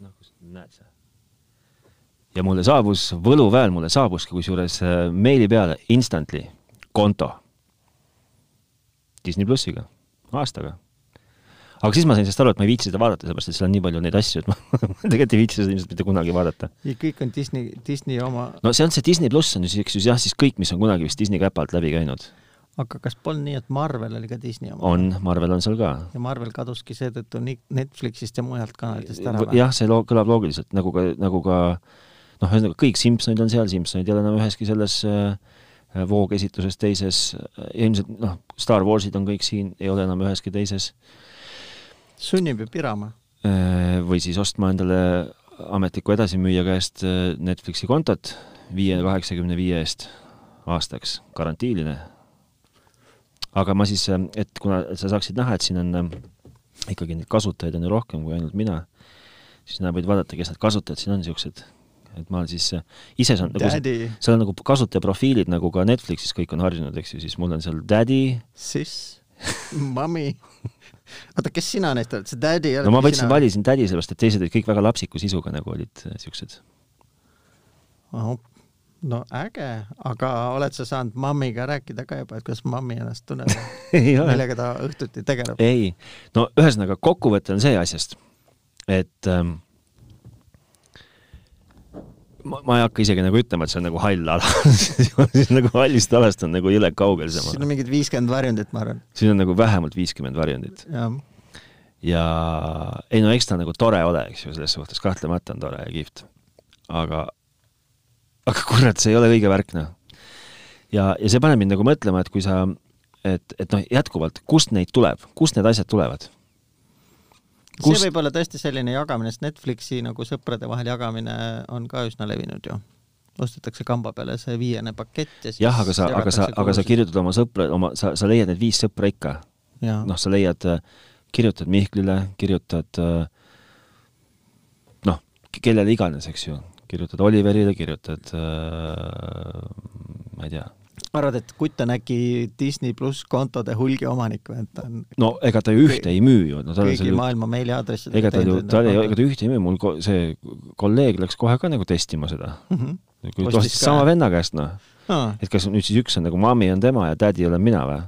noh, kus, näed sa? ja mulle saabus, võluväel mulle saabuski kusjuures äh, meili peale instantly konto Disney plussiga aastaga. aga siis ma sain sellest aru, et ma ei viitsi seda vaadata, sellepärast et seal on nii palju neid asju, et ma tegelikult ei viitsi seda ilmselt mitte kunagi vaadata. ja kõik on Disney, Disney oma no see on see Disney pluss on ju siis, eks ju jah, siis kõik, mis on kunagi vist Disney käpa alt läbi käinud. aga kas polnud nii, et Marvel oli ka Disney oma? on, Marvel on seal ka. ja Marvel kaduski seetõttu Netflixist ja mujalt kanalitest ära või? jah, see loo-, kõlab loogiliselt, nagu ka, nagu ka noh, ühesõnaga kõik Simsonid on seal, Simsonid ei ole enam üheski selles äh, voogesituses teises, ilmselt noh, Star Warsid on kõik siin, ei ole enam üheski teises. sunnib ju pirama. Äh, või siis ostma endale ametliku edasimüüja käest äh, Netflixi kontot viie, kaheksakümne viie eest aastaks, garantiiline aga ma siis, et kuna sa saaksid näha, et siin on ikkagi neid kasutajaid on ju rohkem kui ainult mina, siis sa võid vaadata, kes need kasutajad siin on, niisugused, et ma siis äh, ise saan nagu, seal on nagu kasutajaprofiilid nagu ka Netflixis kõik on harjunud, eks ju, siis mul on seal daddy, sis, mommy oota, kes sina neist oled, see daddy no ma võtsin, valisin daddy sellepärast, et teised olid kõik väga lapsiku sisuga nagu olid äh, no äge, aga oled sa saanud mammiga rääkida ka juba, et kuidas mammi ennast tunneb? Millega ta õhtuti tegeleb? ei, no ühesõnaga kokkuvõte on see asjast, et ähm, ma, ma ei hakka isegi nagu ütlema, et see on nagu hall ala siis nagu hallist alast on nagu jõle kaugel see. siin on mingid viiskümmend varjundit, ma arvan. siin on nagu vähemalt viiskümmend varjundit. ja ei no eks ta nagu tore ole, eks ju, selles suhtes kahtlemata on tore ja kihvt. aga aga kurat, see ei ole õige värk, noh. ja, ja see paneb mind nagu mõtlema, et kui sa, et, et noh, jätkuvalt, kust neid tuleb, kust need asjad tulevad? Kust... see võib olla tõesti selline jagamine, sest Netflixi nagu sõprade vahel jagamine on ka üsna levinud ju. ostetakse kamba peale see viiene pakett ja siis jah, aga sa, aga sa, aga sa kirjutad oma sõpra, oma, sa, sa leiad need viis sõpra ikka. noh, sa leiad, kirjutad Mihklile, kirjutad noh, kellele iganes, eks ju, kirjutad Oliverile, kirjutad äh, ma ei tea. Arvad, et kutt on äkki Disney pluss kontode hulgiomanik või et ta on? no ega ta ühte ei müü ju no,. kõigi maailma meiliaadressidega. ega ta ju, ta ei, ega ta ühte ei müü, mul see kolleeg läks kohe ka nagu testima seda mm. -hmm. kui ostis sama venna käest, noh ah.. et kas nüüd siis üks on nagu mammi on tema ja tädi olen mina või?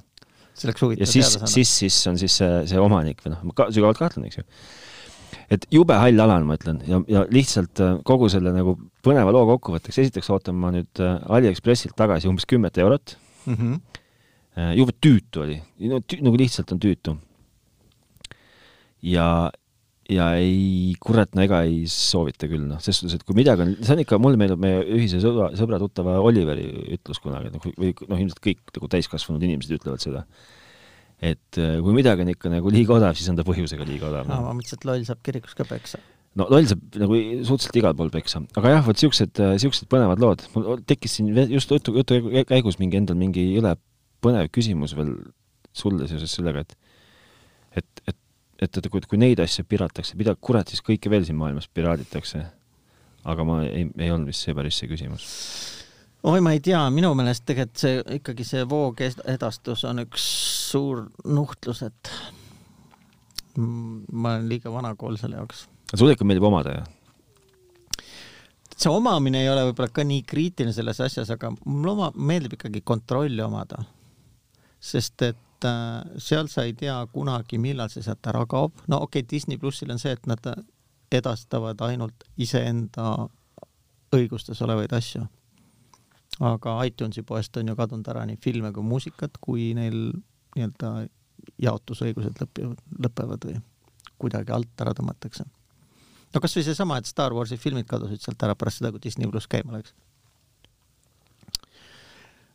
see oleks huvitav teada saada. siis, siis on siis see, see omanik või noh, ma ka, sügavalt kahtlen, eks ju et jube hall ala on, ma ütlen, ja, ja lihtsalt äh, kogu selle nagu põneva loo kokkuvõtteks, esiteks ootan ma nüüd äh, Aliekspressilt tagasi umbes kümmet eurot mm. -hmm. jube tüütu oli, no tü, nagu lihtsalt on tüütu. ja, ja ei, kurat, no ega ei soovita küll, noh, ses suhtes, et kui midagi on, see on ikka, mulle meenub meie ühise sõbra, sõbra-tuttava Oliveri ütlus kunagi, noh, või noh, ilmselt kõik nagu täiskasvanud inimesed ütlevad seda et äh, kui midagi on ikka nagu liiga odav, siis on ta põhjusega liiga odav. aa, ma mõtlesin, et loll saab kirikus ka peksa. no loll saab nagu suhteliselt igal pool peksa, aga jah, vot siuksed, äh, siuksed põnevad lood. mul tekkis siin just jutu, jutu käigus mingi endal mingi jõle põnev küsimus veel sulle seoses sellega, et et, et, et, et kui, kui neid asju piratakse, mida kurat siis kõike veel siin maailmas piraaditakse? aga ma ei, ei olnud vist see päris see küsimus oi, ma ei tea, minu meelest tegelikult see ikkagi see voogedastus on üks suur nuhtlus, et ma olen liiga vanakool selle jaoks. sulle ikka meeldib omada ju? see omamine ei ole võib-olla ka nii kriitiline selles asjas, aga mulle oma, meeldib ikkagi kontrolli omada. sest et äh, seal sa ei tea kunagi, millal see sealt ära kaob. no okei okay,, Disney plussil on see, et nad edastavad ainult iseenda õigustes olevaid asju aga iTunesi poest on ju kadunud ära nii filme kui muusikat, kui neil nii-öelda jaotusõigused lõpevad, lõpevad või kuidagi alt ära tõmmatakse. no kasvõi seesama, et Star Warsi filmid kadusid sealt ära pärast seda, kui Disney pluss käima läks.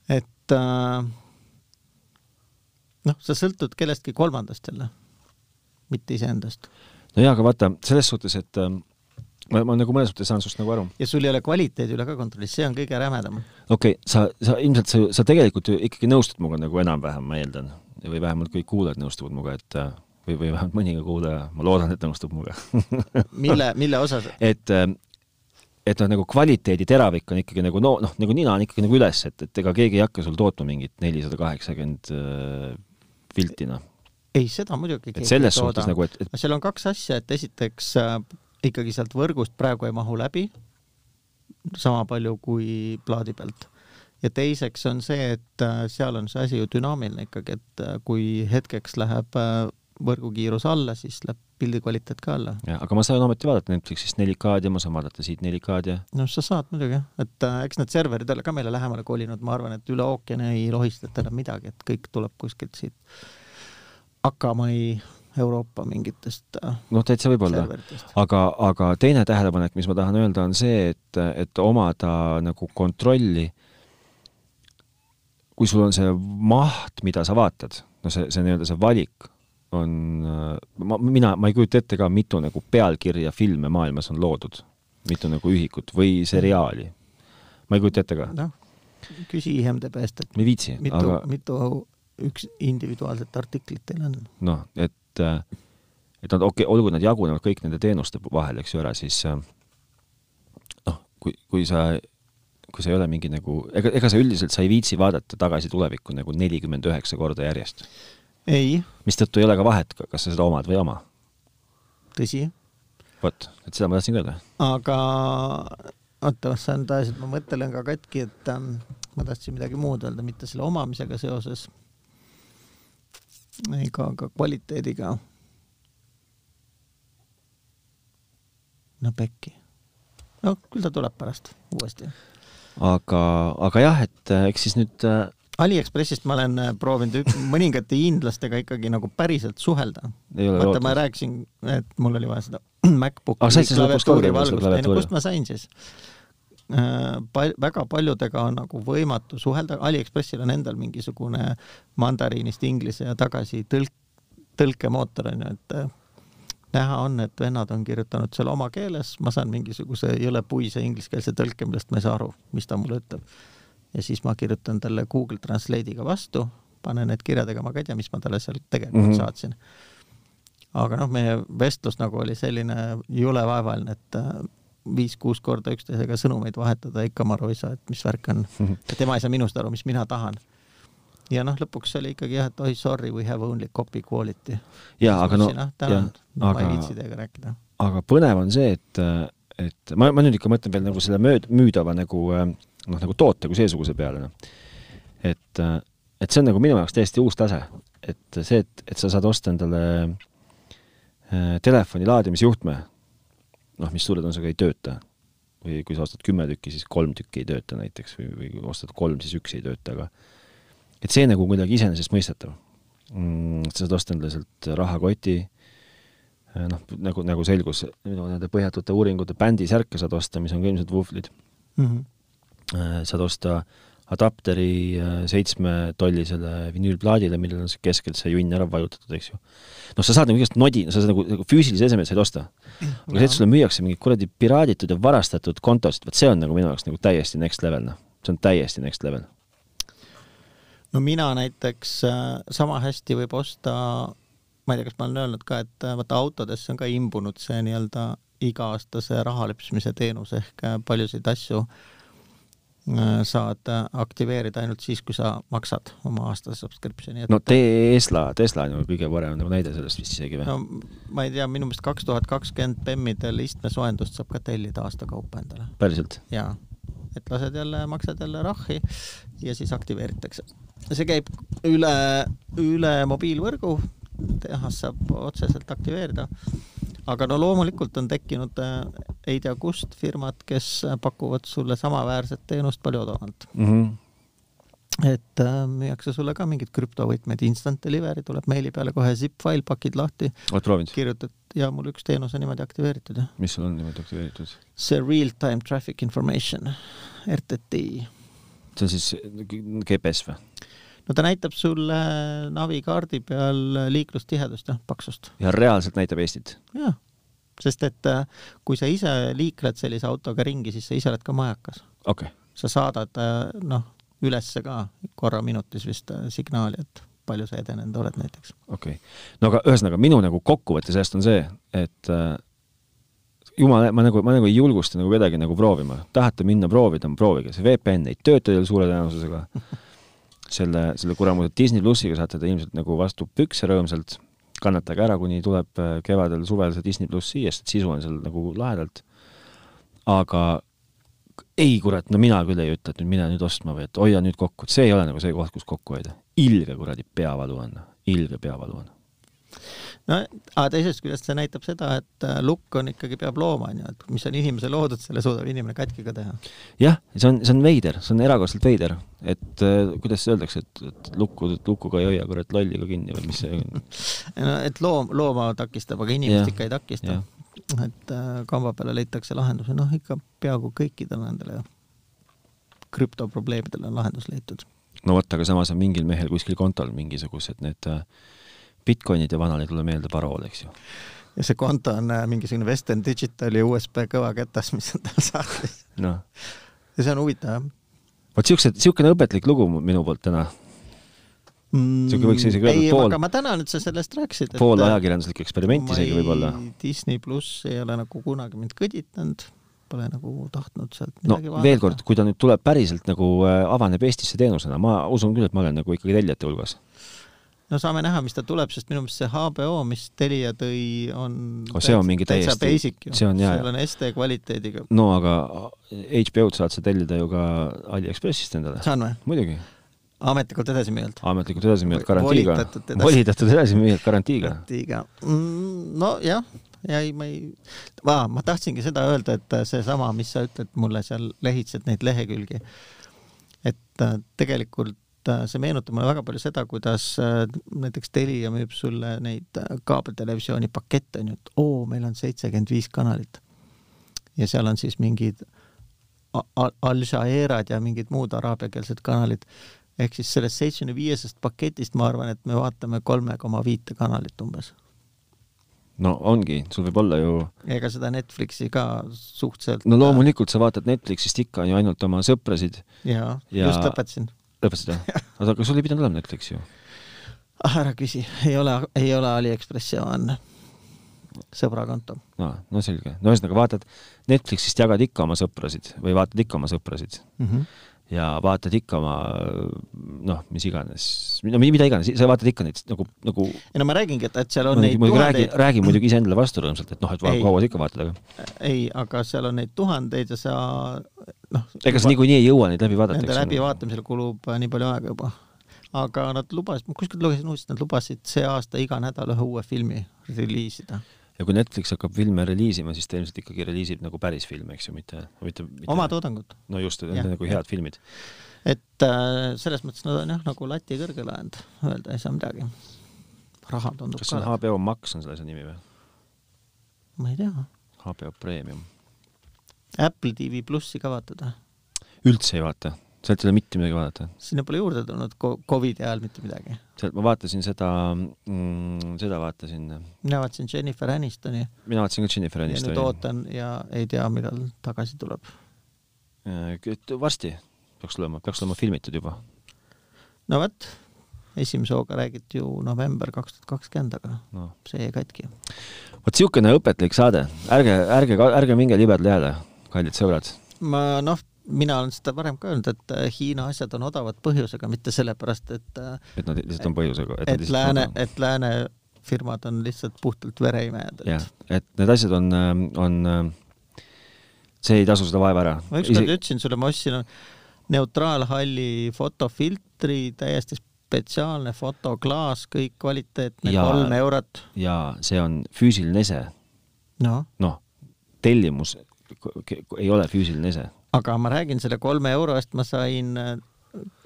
et äh, noh, sa sõltud kellestki kolmandast jälle, mitte iseendast. no jaa, aga vaata, selles suhtes, et äh ma, ma nagu mõnes mõttes saan sinust nagu aru. ja sul ei ole kvaliteedi üle ka kontrolli, see on kõige rämedam. okei okay,, sa, sa ilmselt sa, sa tegelikult ju ikkagi nõustud minuga nagu enam-vähem, ma eeldan, või vähemalt kõik kuulajad nõustuvad minuga, et või, või vähemalt mõni kuulaja, ma loodan, et nõustub minuga mille, mille osas? et, et noh, nagu kvaliteedi teravik on ikkagi nagu no noh, nagu nina on ikkagi nagu üles, et, et ega keegi ei hakka sul tootma mingit nelisada kaheksakümmend pilti, noh ei, seda muidugi et selles suhtes nagu, et, et seal on kaks asja, et esiteks ikkagi sealt võrgust praegu ei mahu läbi sama palju kui plaadi pealt. ja teiseks on see, et äh, seal on see asi ju dünaamiline ikkagi, et äh, kui hetkeks läheb äh, võrgukiirus alla, siis läheb pildi kvaliteet ka alla. aga ma saan ometi vaadata Netflixist 4K-d ja ma saan vaadata siit 4K-d ja noh, sa saad muidugi jah, et äh, eks need serverid ole ka meile lähemale kolinud, ma arvan, et üle ookeani ei lohistata enam midagi, et kõik tuleb kuskilt siit Akamai Euroopa mingitest äh, noh, täitsa võib-olla, aga, aga teine tähelepanek, mis ma tahan öelda, on see, et, et omada nagu kontrolli. kui sul on see maht, mida sa vaatad, no see, see nii-öelda see valik on, ma, mina, ma ei kujuta ette ka, mitu nagu pealkirja filme maailmas on loodud, mitu nagu ühikut või seriaali. ma ei kujuta ette ka. noh, küsi IMDB-st, et ma ei viitsi, mitu aga..., mitu üks individuaalset artiklit teil on? noh, et, et nad okei okay,, olgu nad jagunevad kõik nende teenuste vahel, eks ju, ära, siis äh, noh, kui, kui sa, kui sa ei ole mingi nagu, ega, ega sa üldiselt, sa ei viitsi vaadata Tagasi tulevikku nagu nelikümmend üheksa korda järjest. ei, mistõttu ei ole ka vahet, kas sa seda omad või ei oma. tõsi, vot, et seda ma tahtsin öelda. aga oota, sa nüüd ajasid mu mõttelõnga ka katki, et ähm, ma tahtsin midagi muud öelda, mitte selle omamisega seoses ega ka kvaliteediga. no pekki. no küll ta tuleb pärast uuesti. aga, aga jah, et äh, eks siis nüüd äh, Aliekspressist ma olen äh, proovinud mõningate hiinlastega ikkagi nagu päriselt suhelda. vaata, ma rääkisin, et mul oli vaja seda MacBooki ka klaviatuuri valgust, kust ma sain siis? Pal-, väga paljudega on nagu võimatu suhelda, Aliekspressil on endal mingisugune mandariinist inglise ja tagasi tõlk, tõlkemootor on ju, et äh, näha on, et vennad on kirjutanud selle oma keeles, ma saan mingisuguse jõle puise ingliskeelse tõlke, millest ma ei saa aru, mis ta mulle ütleb. ja siis ma kirjutan talle Google Translate'iga vastu, panen need kirjadega, ma ka ei tea, mis ma talle seal tegelikult mm. -hmm. saatsin aga noh, meie vestlus nagu oli selline jõle vaevaline, et äh, viis-kuus korda üksteisega sõnumeid vahetada, ikka ma aru ei saa, et mis värk on. tema ei saa minust aru, mis mina tahan. ja noh, lõpuks oli ikkagi jah, et oi sorry, we have only copy quality. jaa, aga no, tänan, no, ma ei aga- viitsi teiega rääkida. aga põnev on see, et, et ma, ma nüüd ikka mõtlen veel nagu selle mööd-, müüdava nagu noh, nagu toote kui seesuguse peale, noh. et, et see on nagu minu jaoks täiesti uus tase. et see, et, et sa saad osta endale äh, telefoni laadimisjuhtme, noh, mis suure tõenäosusega ei tööta. või kui sa ostad kümme tükki, siis kolm tükki ei tööta näiteks või, või kui ostad kolm, siis üks ei tööta, aga et see nagu kuidagi iseenesestmõistetav mm,. sa saad osta endale sealt rahakoti, noh, nagu, nagu selgus minu nende põhjatute uuringute bändisärke saad osta, mis on ka ilmselt vuhvlid Mm -hmm. Saad osta adapteri äh, seitsmetollisele vinüülplaadile, millel on see keskelt see junn ära vajutatud, eks ju. noh, sa saad nagu igast nodi, sa saad nagu, nagu füüsilise eseme said osta. aga see, et sulle müüakse mingid kuradi piraaditud ja varastatud kontosid, vot see on nagu minu jaoks nagu täiesti next level, noh. see on täiesti next level. no mina näiteks äh, sama hästi võib osta, ma ei tea, kas ma olen öelnud ka, et äh, vaata autodesse on ka imbunud see nii-öelda iga-aastase raha lüpsmise teenus ehk paljusid asju äh, saad äh, aktiveerida ainult siis, kui sa maksad oma aastase subscription'i. no Tesla, Tesla on ju kõige parem nagu näide sellest vist isegi või no ma ei tea, minu meelest kaks tuhat kakskümmend BEM-idel istmesoojendust saab ka tellida aasta kaupa endale päriselt? jaa, et lased jälle, maksad jälle rahhi ja siis aktiveeritakse. see käib üle, üle mobiilvõrgu, tehas saab otseselt aktiveerida. aga no loomulikult on tekkinud äh, ei tea kust firmad, kes pakuvad sulle samaväärset teenust palju odavamalt. mm. -hmm. et äh, müüakse sulle ka mingeid krüptovõtmeid, instant delivery tuleb meili peale kohe zip-fail, pakid lahti, oled proovinud? kirjutad ja mul üks teenus on niimoodi aktiveeritud mis sul on niimoodi aktiveeritud? see real-time traffic information, RTTI see on siis GPS või? No ta näitab sulle navikaardi peal liiklustihedust jah, paksust. ja reaalselt näitab Eestit? jah, sest et äh, kui sa ise liikled sellise autoga ringi, siis sa ise oled ka majakas. okei okay. sa saadad äh, noh, ülesse ka korra minutis vist äh, signaali, et palju sa edenenud oled näiteks. okei okay., no aga ühesõnaga minu nagu kokkuvõte sellest on see, et äh, jumal, ma nagu, ma nagu ei julgusta nagu kedagi nagu proovima, tahate minna proovida, proovige, see VPN ei tööta teil suure tõenäosusega. selle, selle kuramuse Disney plussiga saate te ilmselt nagu vastu pükse rõõmsalt, kannatage ära, kuni tuleb äh, kevadel, suvel see Disney pluss siia, sest sisu on seal nagu lahedalt. aga ei kurat, no mina küll ei ütle, et nüüd mine nüüd ostma või et hoia nüüd kokku, et see ei ole nagu see koht, kus kokku hoida. ilge kuradi peavalu on, ilge peavalu on no aga teisest küljest see näitab seda, et äh, lukk on ikkagi, peab looma, onju, et mis on inimese loodud, selle suudab inimene katki ka teha. jah, see on, see on veider, see on erakordselt veider, et äh, kuidas öeldakse, et, et lukku, lukuga ei hoia kurat lolli ka kinni või mis see no et loom, looma takistab, aga inimest Jah, ikka ei takista. et äh, kamba peale leitakse lahenduse, noh ikka peaaegu kõikidele nendele krüptoprobleemidele on lahendus leitud. no vot, aga samas on mingil mehel kuskil kontol mingisugused need äh, Bitcoinid ja vanale ei tule meelde parool, eks ju. ja see konto on äh, mingisugune Western Digitali USB kõvaketas, mis on tal sahtlis. noh, ja see on huvitav jah vot siuksed, siukene õpetlik lugu minu poolt täna, mm,. Sihuke võiks isegi öelda, ei, pool- aga ma tänan, et sa sellest rääkisid. pool ajakirjanduslik eksperiment isegi võib-olla. Disney pluss ei ole nagu kunagi mind kõditanud, pole nagu tahtnud sealt no midagi veel kord, kui ta nüüd tuleb päriselt nagu äh, avaneb Eestisse teenusena, ma usun küll, et ma olen nagu ikkagi tellijate hulgas. No saame näha, mis ta tuleb, sest minu meelest see HBO, mis Telia tõi, on Oh, see on mingi täiesti- basic ju. see on jaa, seal on SD kvaliteediga. no aga HBO-d saad sa tellida ju ka AliExpressist endale. saan või? muidugi, ametlikult edasimüüjalt? ametlikult edasimüüjad garantiiga. Volitatud edasi- volitatud edasimüüjad garantiiga. garantiiga mm,. nojah, ja ei, ma ei, ma tahtsingi seda öelda, et seesama, mis sa ütled mulle seal lehitsed neid lehekülgi, et äh, tegelikult äh, see meenutab mulle väga palju seda, kuidas äh, näiteks Telia müüb sulle neid äh, kaabeltelevisiooni pakette, onju, et oo, meil on seitsekümmend viis kanalit. ja seal on siis mingid A- A- Al Jazeerad ja mingid muud araabiakeelsed kanalid. ehk siis sellest seitsmekümne viiesest paketist ma arvan, et me vaatame kolme koma viite kanalit umbes no ongi, sul võib olla ju, ega seda Netflixi ka suhteliselt no loomulikult sa vaatad Netflixist ikka ju ainult oma sõprasid. jaa Ja- ja..., just lõpetasin. Lõpetasid või? oota, aga sul ei pidanud olema Netflix ju. ah ära küsi, ei ole, ei ole Aliekspressi, on sõbra konto. no, no selge. no ühesõnaga vaatad Netflixist jagad ikka oma sõprasid või vaatad ikka oma sõprasid Mm -hmm. Ja vaatad ikka oma noh, mis iganes, no mi- mida iganes, sa vaatad ikka neid nagu, nagu ei no ma räägingi, et, et seal on muidugi, neid muidugi räägi, tuhandeid, räägi muidugi iseendale vastu rõõmsalt, et noh, et Ei. kaua sa ikka vaatad, aga ei, aga seal on neid tuhandeid ja sa noh. ega sa niikuinii ei jõua neid läbi vaadata, Nende läbivaatamisel kulub äh, nii palju aega juba. aga nad lubasid, ma kuskilt lugesin uudist, nad lubasid see aasta iga nädal ühe uue filmi reliisida. Ja kui Netflix hakkab filme reliisima, siis ta ilmselt ikkagi reliisib nagu päris filme, eks ju, mitte, mitte, mitte oma toodangut. no just, nagu head filmid. et äh, selles mõttes nad on jah, nagu lati kõrgele ajanud, öelda ei saa midagi. raha tundub kas see on HBO Max on selle asja nimi või? ma ei tea. HBO Premium. Apple TV plussi ka vaatad või? üldse ei vaata, sealt ei ole mitte midagi vaadata. sinna pole juurde tulnud Covidi ajal mitte midagi. sealt ma vaatasin seda mm,, seda vaatasin, mina vaatasin Jennifer Anistoni mina vaatasin ka Jennifer ja nüüd Anistoni. ootan ja ei tea, millal tagasi tuleb. varsti peaks tulema, peaks olema filmitud juba. no vot, esimese hooga räägiti ju november kaks tuhat kakskümmend, aga noh, see jäi katki. vot siukene õpetlik saade, ärge, ärge, ärge minge libedale jääle, kallid sõbrad. ma noh, mina olen seda varem ka öelnud, et äh, Hiina asjad on odavad põhjusega, mitte sellepärast, et äh, et nad lihtsalt on põhjusega. et lääne, et lääne firmad on lihtsalt puhtalt vereimejad. jah, et need asjad on, on, see ei tasu seda vaeva ära. ma ükskord ütlesin sulle, ma ostsin neutraalhalli fotofiltri, täiesti spetsiaalne fotoklaas, kõik kvaliteetne, Jaa. kolm eurot. ja see on füüsiline ese, noh, noh, tellimus k- k- ei ole füüsiline ese. Aga ma räägin selle kolme euro eest ma sain äh,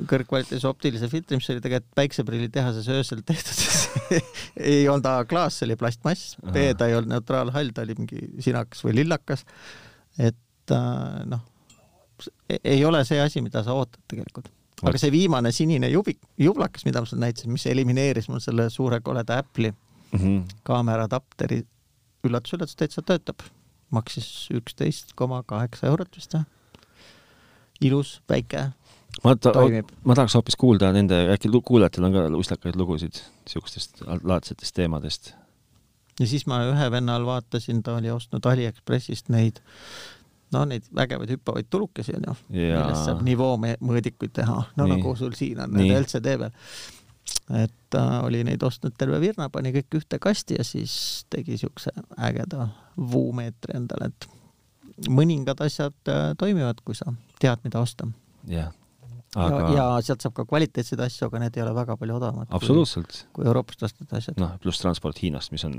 kõrgkvaliteetse optilise filtri, mis oli tegelikult päikseprillitehases öösel tehtud ei olnud A klaas, see oli plastmass, B ta ei olnud neutraalhall, ta oli mingi sinakas või lillakas. et äh, noh, ei ole see asi, mida sa ootad tegelikult. aga see viimane sinine jubik, jublakas, mida ma sulle näitasin, mis elimineeris mul selle suure koleda Apple'i Mm -hmm. kaameraadapteri, üllatus-üllatus, täitsa töötab. maksis üksteist koma kaheksa eurot vist või? ilus, väike, Toimib. ma tahaks hoopis kuulda nende, äkki kuulajatel on ka ustakaid lugusid siukestest laadsetest teemadest. ja siis ma ühe venna all vaatasin, ta oli ostnud Aliekspressist neid, no neid vägevaid hüppavaid tulukesi onju, millest saab nivoomõõdikuid teha, no Nii. Nagu sul siin on need LCD peal. et ta oli neid ostnud terve virna, pani kõik ühte kasti ja siis tegi siukse ägeda vuumeetri endale, et mõningad asjad äh, toimivad, kui sa tead, mida osta. jah, aga ja, ja sealt saab ka kvaliteetseid asju, aga need ei ole väga palju odavamad kui, absoluutselt, kui Euroopast ostetud asjad. noh, pluss transport Hiinast, mis on,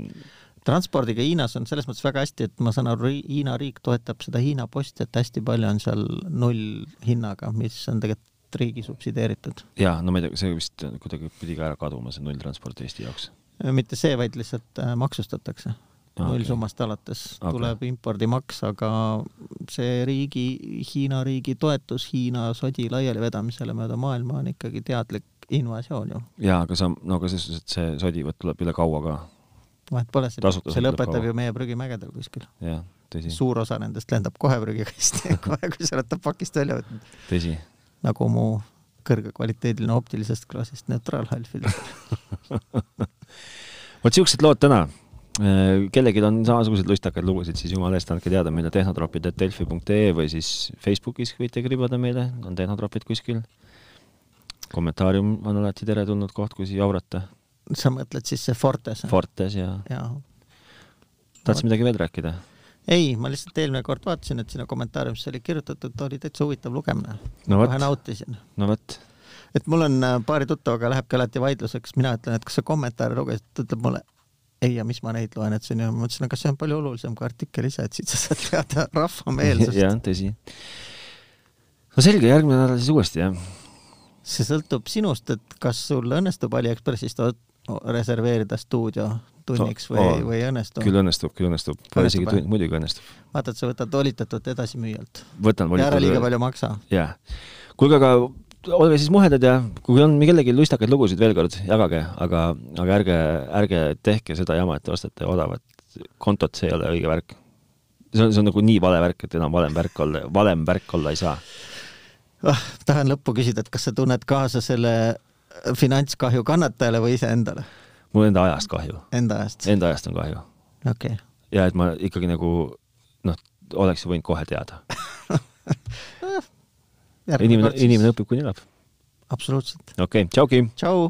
transpordiga Hiinas on selles mõttes väga hästi, et ma saan aru, Hiina riik toetab seda Hiina posti, et hästi palju on seal nullhinnaga, mis on tegelikult riigi subsideeritud. jaa, no ma ei tea, see vist kuidagi pidi ka ära kaduma, see nulltransport Eesti jaoks. mitte see, vaid lihtsalt äh, maksustatakse Okei. nullsummast alates Okei. tuleb impordimaks, aga see riigi, Hiina riigi toetus Hiina sodi laialivedamisele mööda maailma on ikkagi teadlik invasioon ju. jaa, aga sa, no aga selles suhtes, et see sodivõtt tuleb üle kaua ka, vahet pole, see, see lõpetab ju meie prügimägedel kuskil. jah, tõsi, suur osa nendest lendab kohe prügikasti, kohe kui sa oled ta pakist välja võtnud, tõsi. nagu mu kõrgekvaliteediline optilisest klaasist neutraalhallfilm. vot siuksed lood täna. Kellelgi on samasuguseid lustakad lugusid, siis jumala eest andke teada meile tehnotropid.delfi.ee või siis Facebookis võite kribada meile, on tehnotropid kuskil. kommentaarium on alati teretulnud koht, kus jaurata. sa mõtled siis see Fortes? Fortes ja jaa. tahtsid midagi veel rääkida? ei, ma lihtsalt eelmine kord vaatasin, et sinna kommentaariumisse oli kirjutatud, oli täitsa huvitav lugemine. no kohe nautisin. no vot, et mul on äh, paari tuttavaga lähebki alati vaidluseks, mina ütlen, et kas sa kommentaare lugesid, ta ütleb mulle ei ja mis ma neid loen, et see on ju, ma ütlesin, aga see on palju olulisem kui artikkel ise, et siit sa saad teada rahva meelsust. jah, tõsi. no selge, järgmine nädal siis uuesti, jah? see sõltub sinust, et kas sul õnnestub Aliekspressist reserveerida stuudio tunniks või Oo., või ei õnnestu. küll õnnestub, küll õnnestub. Õnnestub, isegi tund, muidugi õnnestub. vaata, et sa võtad volitatut edasimüüjalt. võtan ja ära liiga palju maksa. jah. kuulge, aga olge siis muhedad ja kui on kellelgi lustakaid lugusid veel kord, jagage, aga, aga ärge, ärge tehke seda jama, et te ostate odavat kontot, see ei ole õige värk. see on, see on nagu nii vale värk, et enam valem värk olla, valem värk olla ei saa. ah,. tahan lõppu küsida, et kas sa tunned kaasa selle finantskahju kannatajale või iseendale, mul enda ajast kahju, enda ajast? enda ajast on kahju okei okay.. ja et ma ikkagi nagu noh, oleks võinud kohe teada. inimene, inimene õpib, kuni elab. absoluutselt. okei okay,, tšauki! tšau.